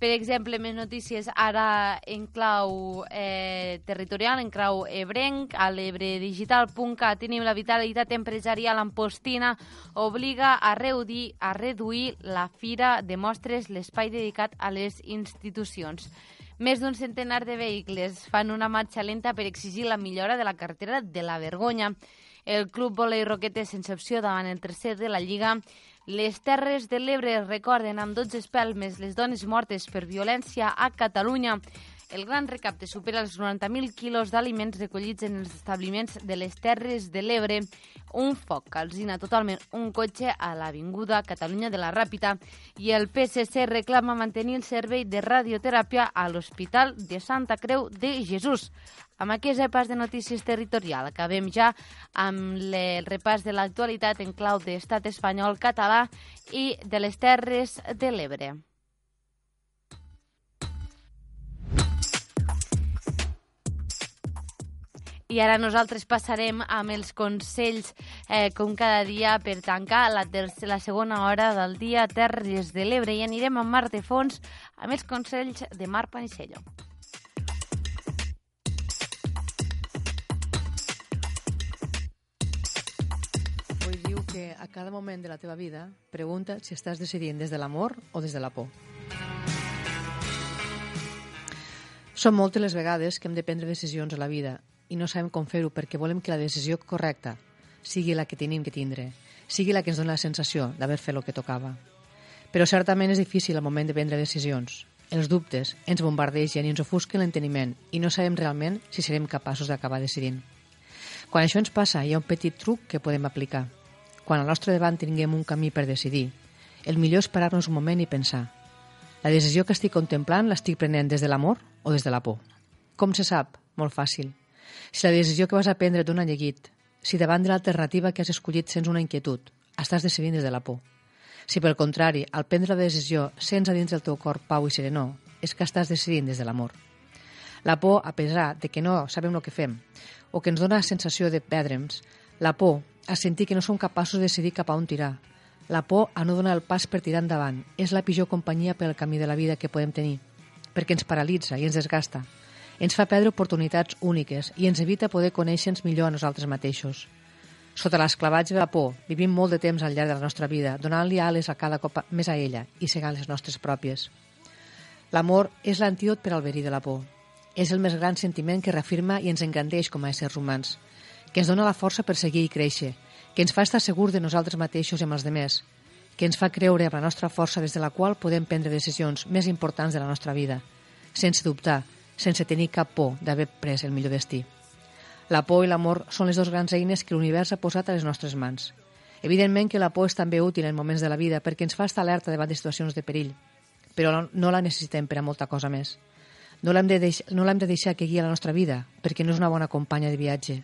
Per exemple, més notícies ara en clau eh, territorial, en clau ebrenc, a l'ebredigital.cat tenim la vitalitat empresarial Ampostina obliga a reduir, a reduir la fira de mostres l'espai dedicat a les institucions. Més d'un centenar de vehicles fan una marxa lenta per exigir la millora de la carretera de la Vergonya. El club volei Roquetes, sense opció davant el tercer de la Lliga, les Terres de l'Ebre recorden amb 12 espelmes les dones mortes per violència a Catalunya. El gran recapte supera els 90.000 quilos d'aliments recollits en els establiments de les Terres de l'Ebre. Un foc calcina totalment un cotxe a l'Avinguda Catalunya de la Ràpita i el PSC reclama mantenir el servei de radioteràpia a l'Hospital de Santa Creu de Jesús. Amb aquest repàs de notícies territorial acabem ja amb el repàs de l'actualitat en clau d'estat espanyol català i de les Terres de l'Ebre. I ara nosaltres passarem amb els consells, eh, com cada dia, per tancar la, la segona hora del dia Terres de l'Ebre. I anirem amb Mar de Fons amb els consells de Mar Panicello. Avui diu que a cada moment de la teva vida pregunta si estàs decidint des de l'amor o des de la por. Són moltes les vegades que hem de prendre decisions a la vida i no sabem com fer-ho perquè volem que la decisió correcta sigui la que tenim que tindre, sigui la que ens dona la sensació d'haver fet el que tocava. Però certament és difícil al moment de prendre decisions. Els dubtes ens bombardegen i ens ofusquen l'enteniment i no sabem realment si serem capaços d'acabar decidint. Quan això ens passa, hi ha un petit truc que podem aplicar. Quan al nostre davant tinguem un camí per decidir, el millor és parar-nos un moment i pensar la decisió que estic contemplant l'estic prenent des de l'amor o des de la por? Com se sap? Molt fàcil. Si la decisió que vas a prendre d'un llegit, si davant de l'alternativa que has escollit sents una inquietud, estàs decidint des de la por. Si, per contrari, al prendre la decisió sents a dins del teu cor pau i serenor, és que estàs decidint des de l'amor. La por, a pesar de que no sabem el que fem, o que ens dona la sensació de perdre'ns, la por a sentir que no som capaços de decidir cap a on tirar. La por a no donar el pas per tirar endavant és la pitjor companyia pel camí de la vida que podem tenir, perquè ens paralitza i ens desgasta. Ens fa perdre oportunitats úniques i ens evita poder conèixer-nos millor a nosaltres mateixos. Sota l'esclavatge de la por, vivim molt de temps al llarg de la nostra vida, donant-li ales a cada cop més a ella i segant les nostres pròpies. L'amor és l'antídot per al verí de la por. És el més gran sentiment que reafirma i ens engrandeix com a éssers humans, que ens dona la força per seguir i créixer, que ens fa estar segurs de nosaltres mateixos i amb els demés, que ens fa creure amb la nostra força des de la qual podem prendre decisions més importants de la nostra vida, sense dubtar, sense tenir cap por d'haver pres el millor destí. La por i l'amor són les dues grans eines que l'univers ha posat a les nostres mans. Evidentment que la por és també útil en moments de la vida perquè ens fa estar alerta davant de situacions de perill, però no la necessitem per a molta cosa més. No l'hem de, deix no de deixar que guia la nostra vida, perquè no és una bona companya de viatge.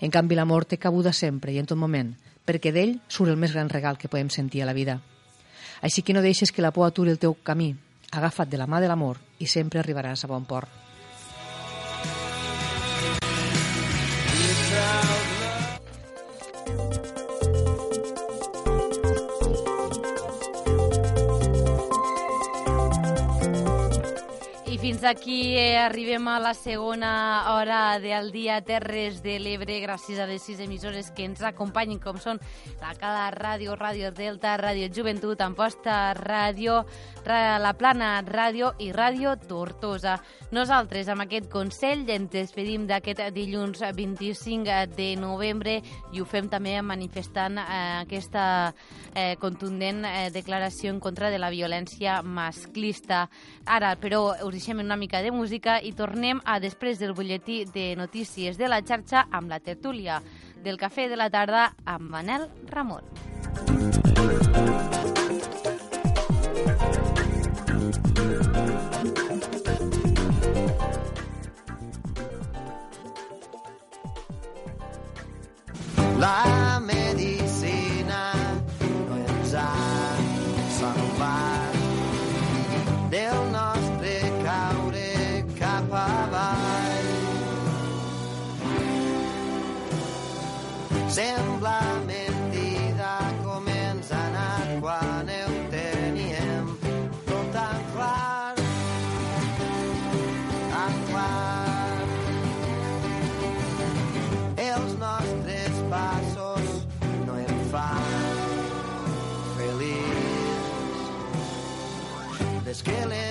En canvi, l'amor té cabuda sempre i en tot moment, perquè d'ell surt el més gran regal que podem sentir a la vida. Així que no deixes que la por aturi el teu camí. Agafa't de la mà de l'amor i sempre arribaràs a bon port. Fins aquí eh, arribem a la segona hora del dia Terres de l'Ebre gràcies a les sis emissores que ens acompanyen com són la Cala Ràdio, Ràdio Delta, Ràdio Joventut, Amposta Ràdio, La Plana Ràdio i Ràdio Tortosa. Nosaltres amb aquest consell ens despedim d'aquest dilluns 25 de novembre i ho fem també manifestant eh, aquesta eh, contundent eh, declaració en contra de la violència masclista. Ara, però, us deixem una mica de música i tornem a després del butlletí de notícies de la xarxa amb la tertúlia del Cafè de la Tarda amb Manel Ramon. La medicina no ens ha salvat del nostre avall. Sembla mentida com ens ha anat quan ho teníem tot tan clar, tan clar. Els nostres passos no em fan feliç. Des que les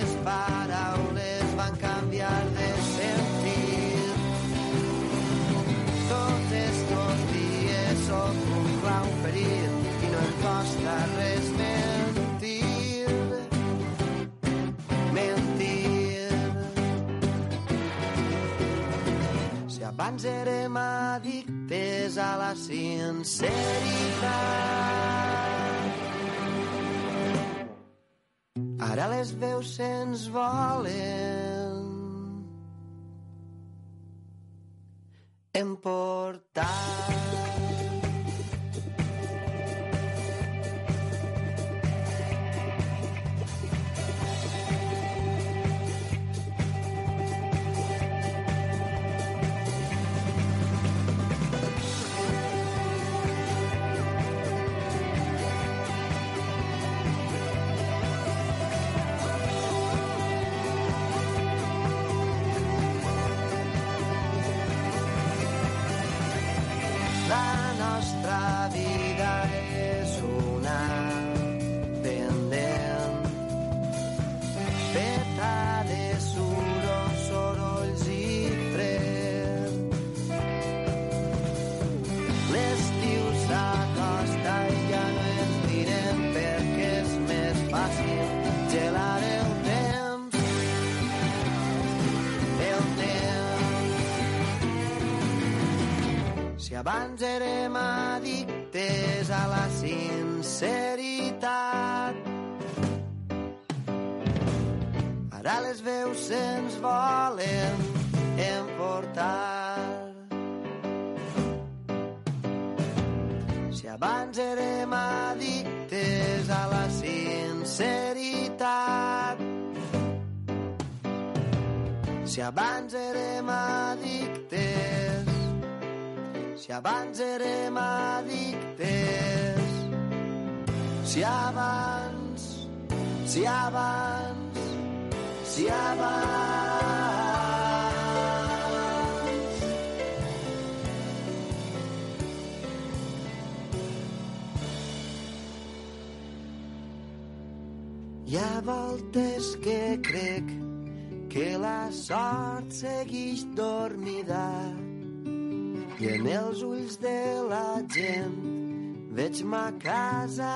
abans érem addictes a la sinceritat, ara les veus se'ns volen emportar. Abans érem addictes a la sinceritat, ara les veus se'ns volen emportar. Si abans érem addictes a la sinceritat, si abans si abans érem addictes, si abans, si abans, si abans. Hi ha voltes que crec que la sort segueix dormida i en els ulls de la gent veig ma casa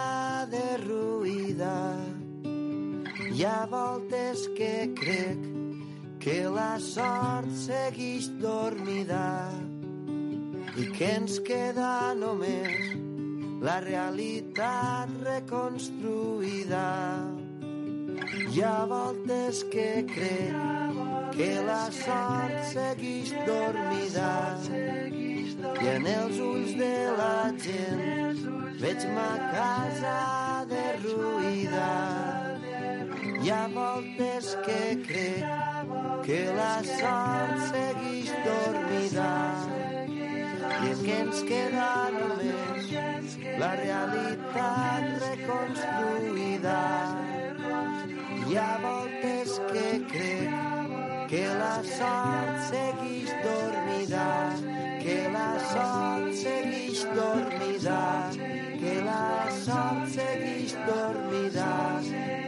derruïda. Hi ha voltes que crec que la sort segueix dormida i que ens queda només la realitat reconstruïda. Hi ha voltes que crec que la sort segueix dormida i en els ulls de la gent veig ma casa derruïda. Hi ha voltes que crec que la sort segueix dormida i és que ens queda només la realitat reconstruïda. Hi ha voltes que crec que la sort segueix dormida, que la sort segueix dormida, que la sort segueix dormida,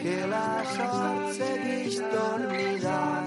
que la sort segueix dormida,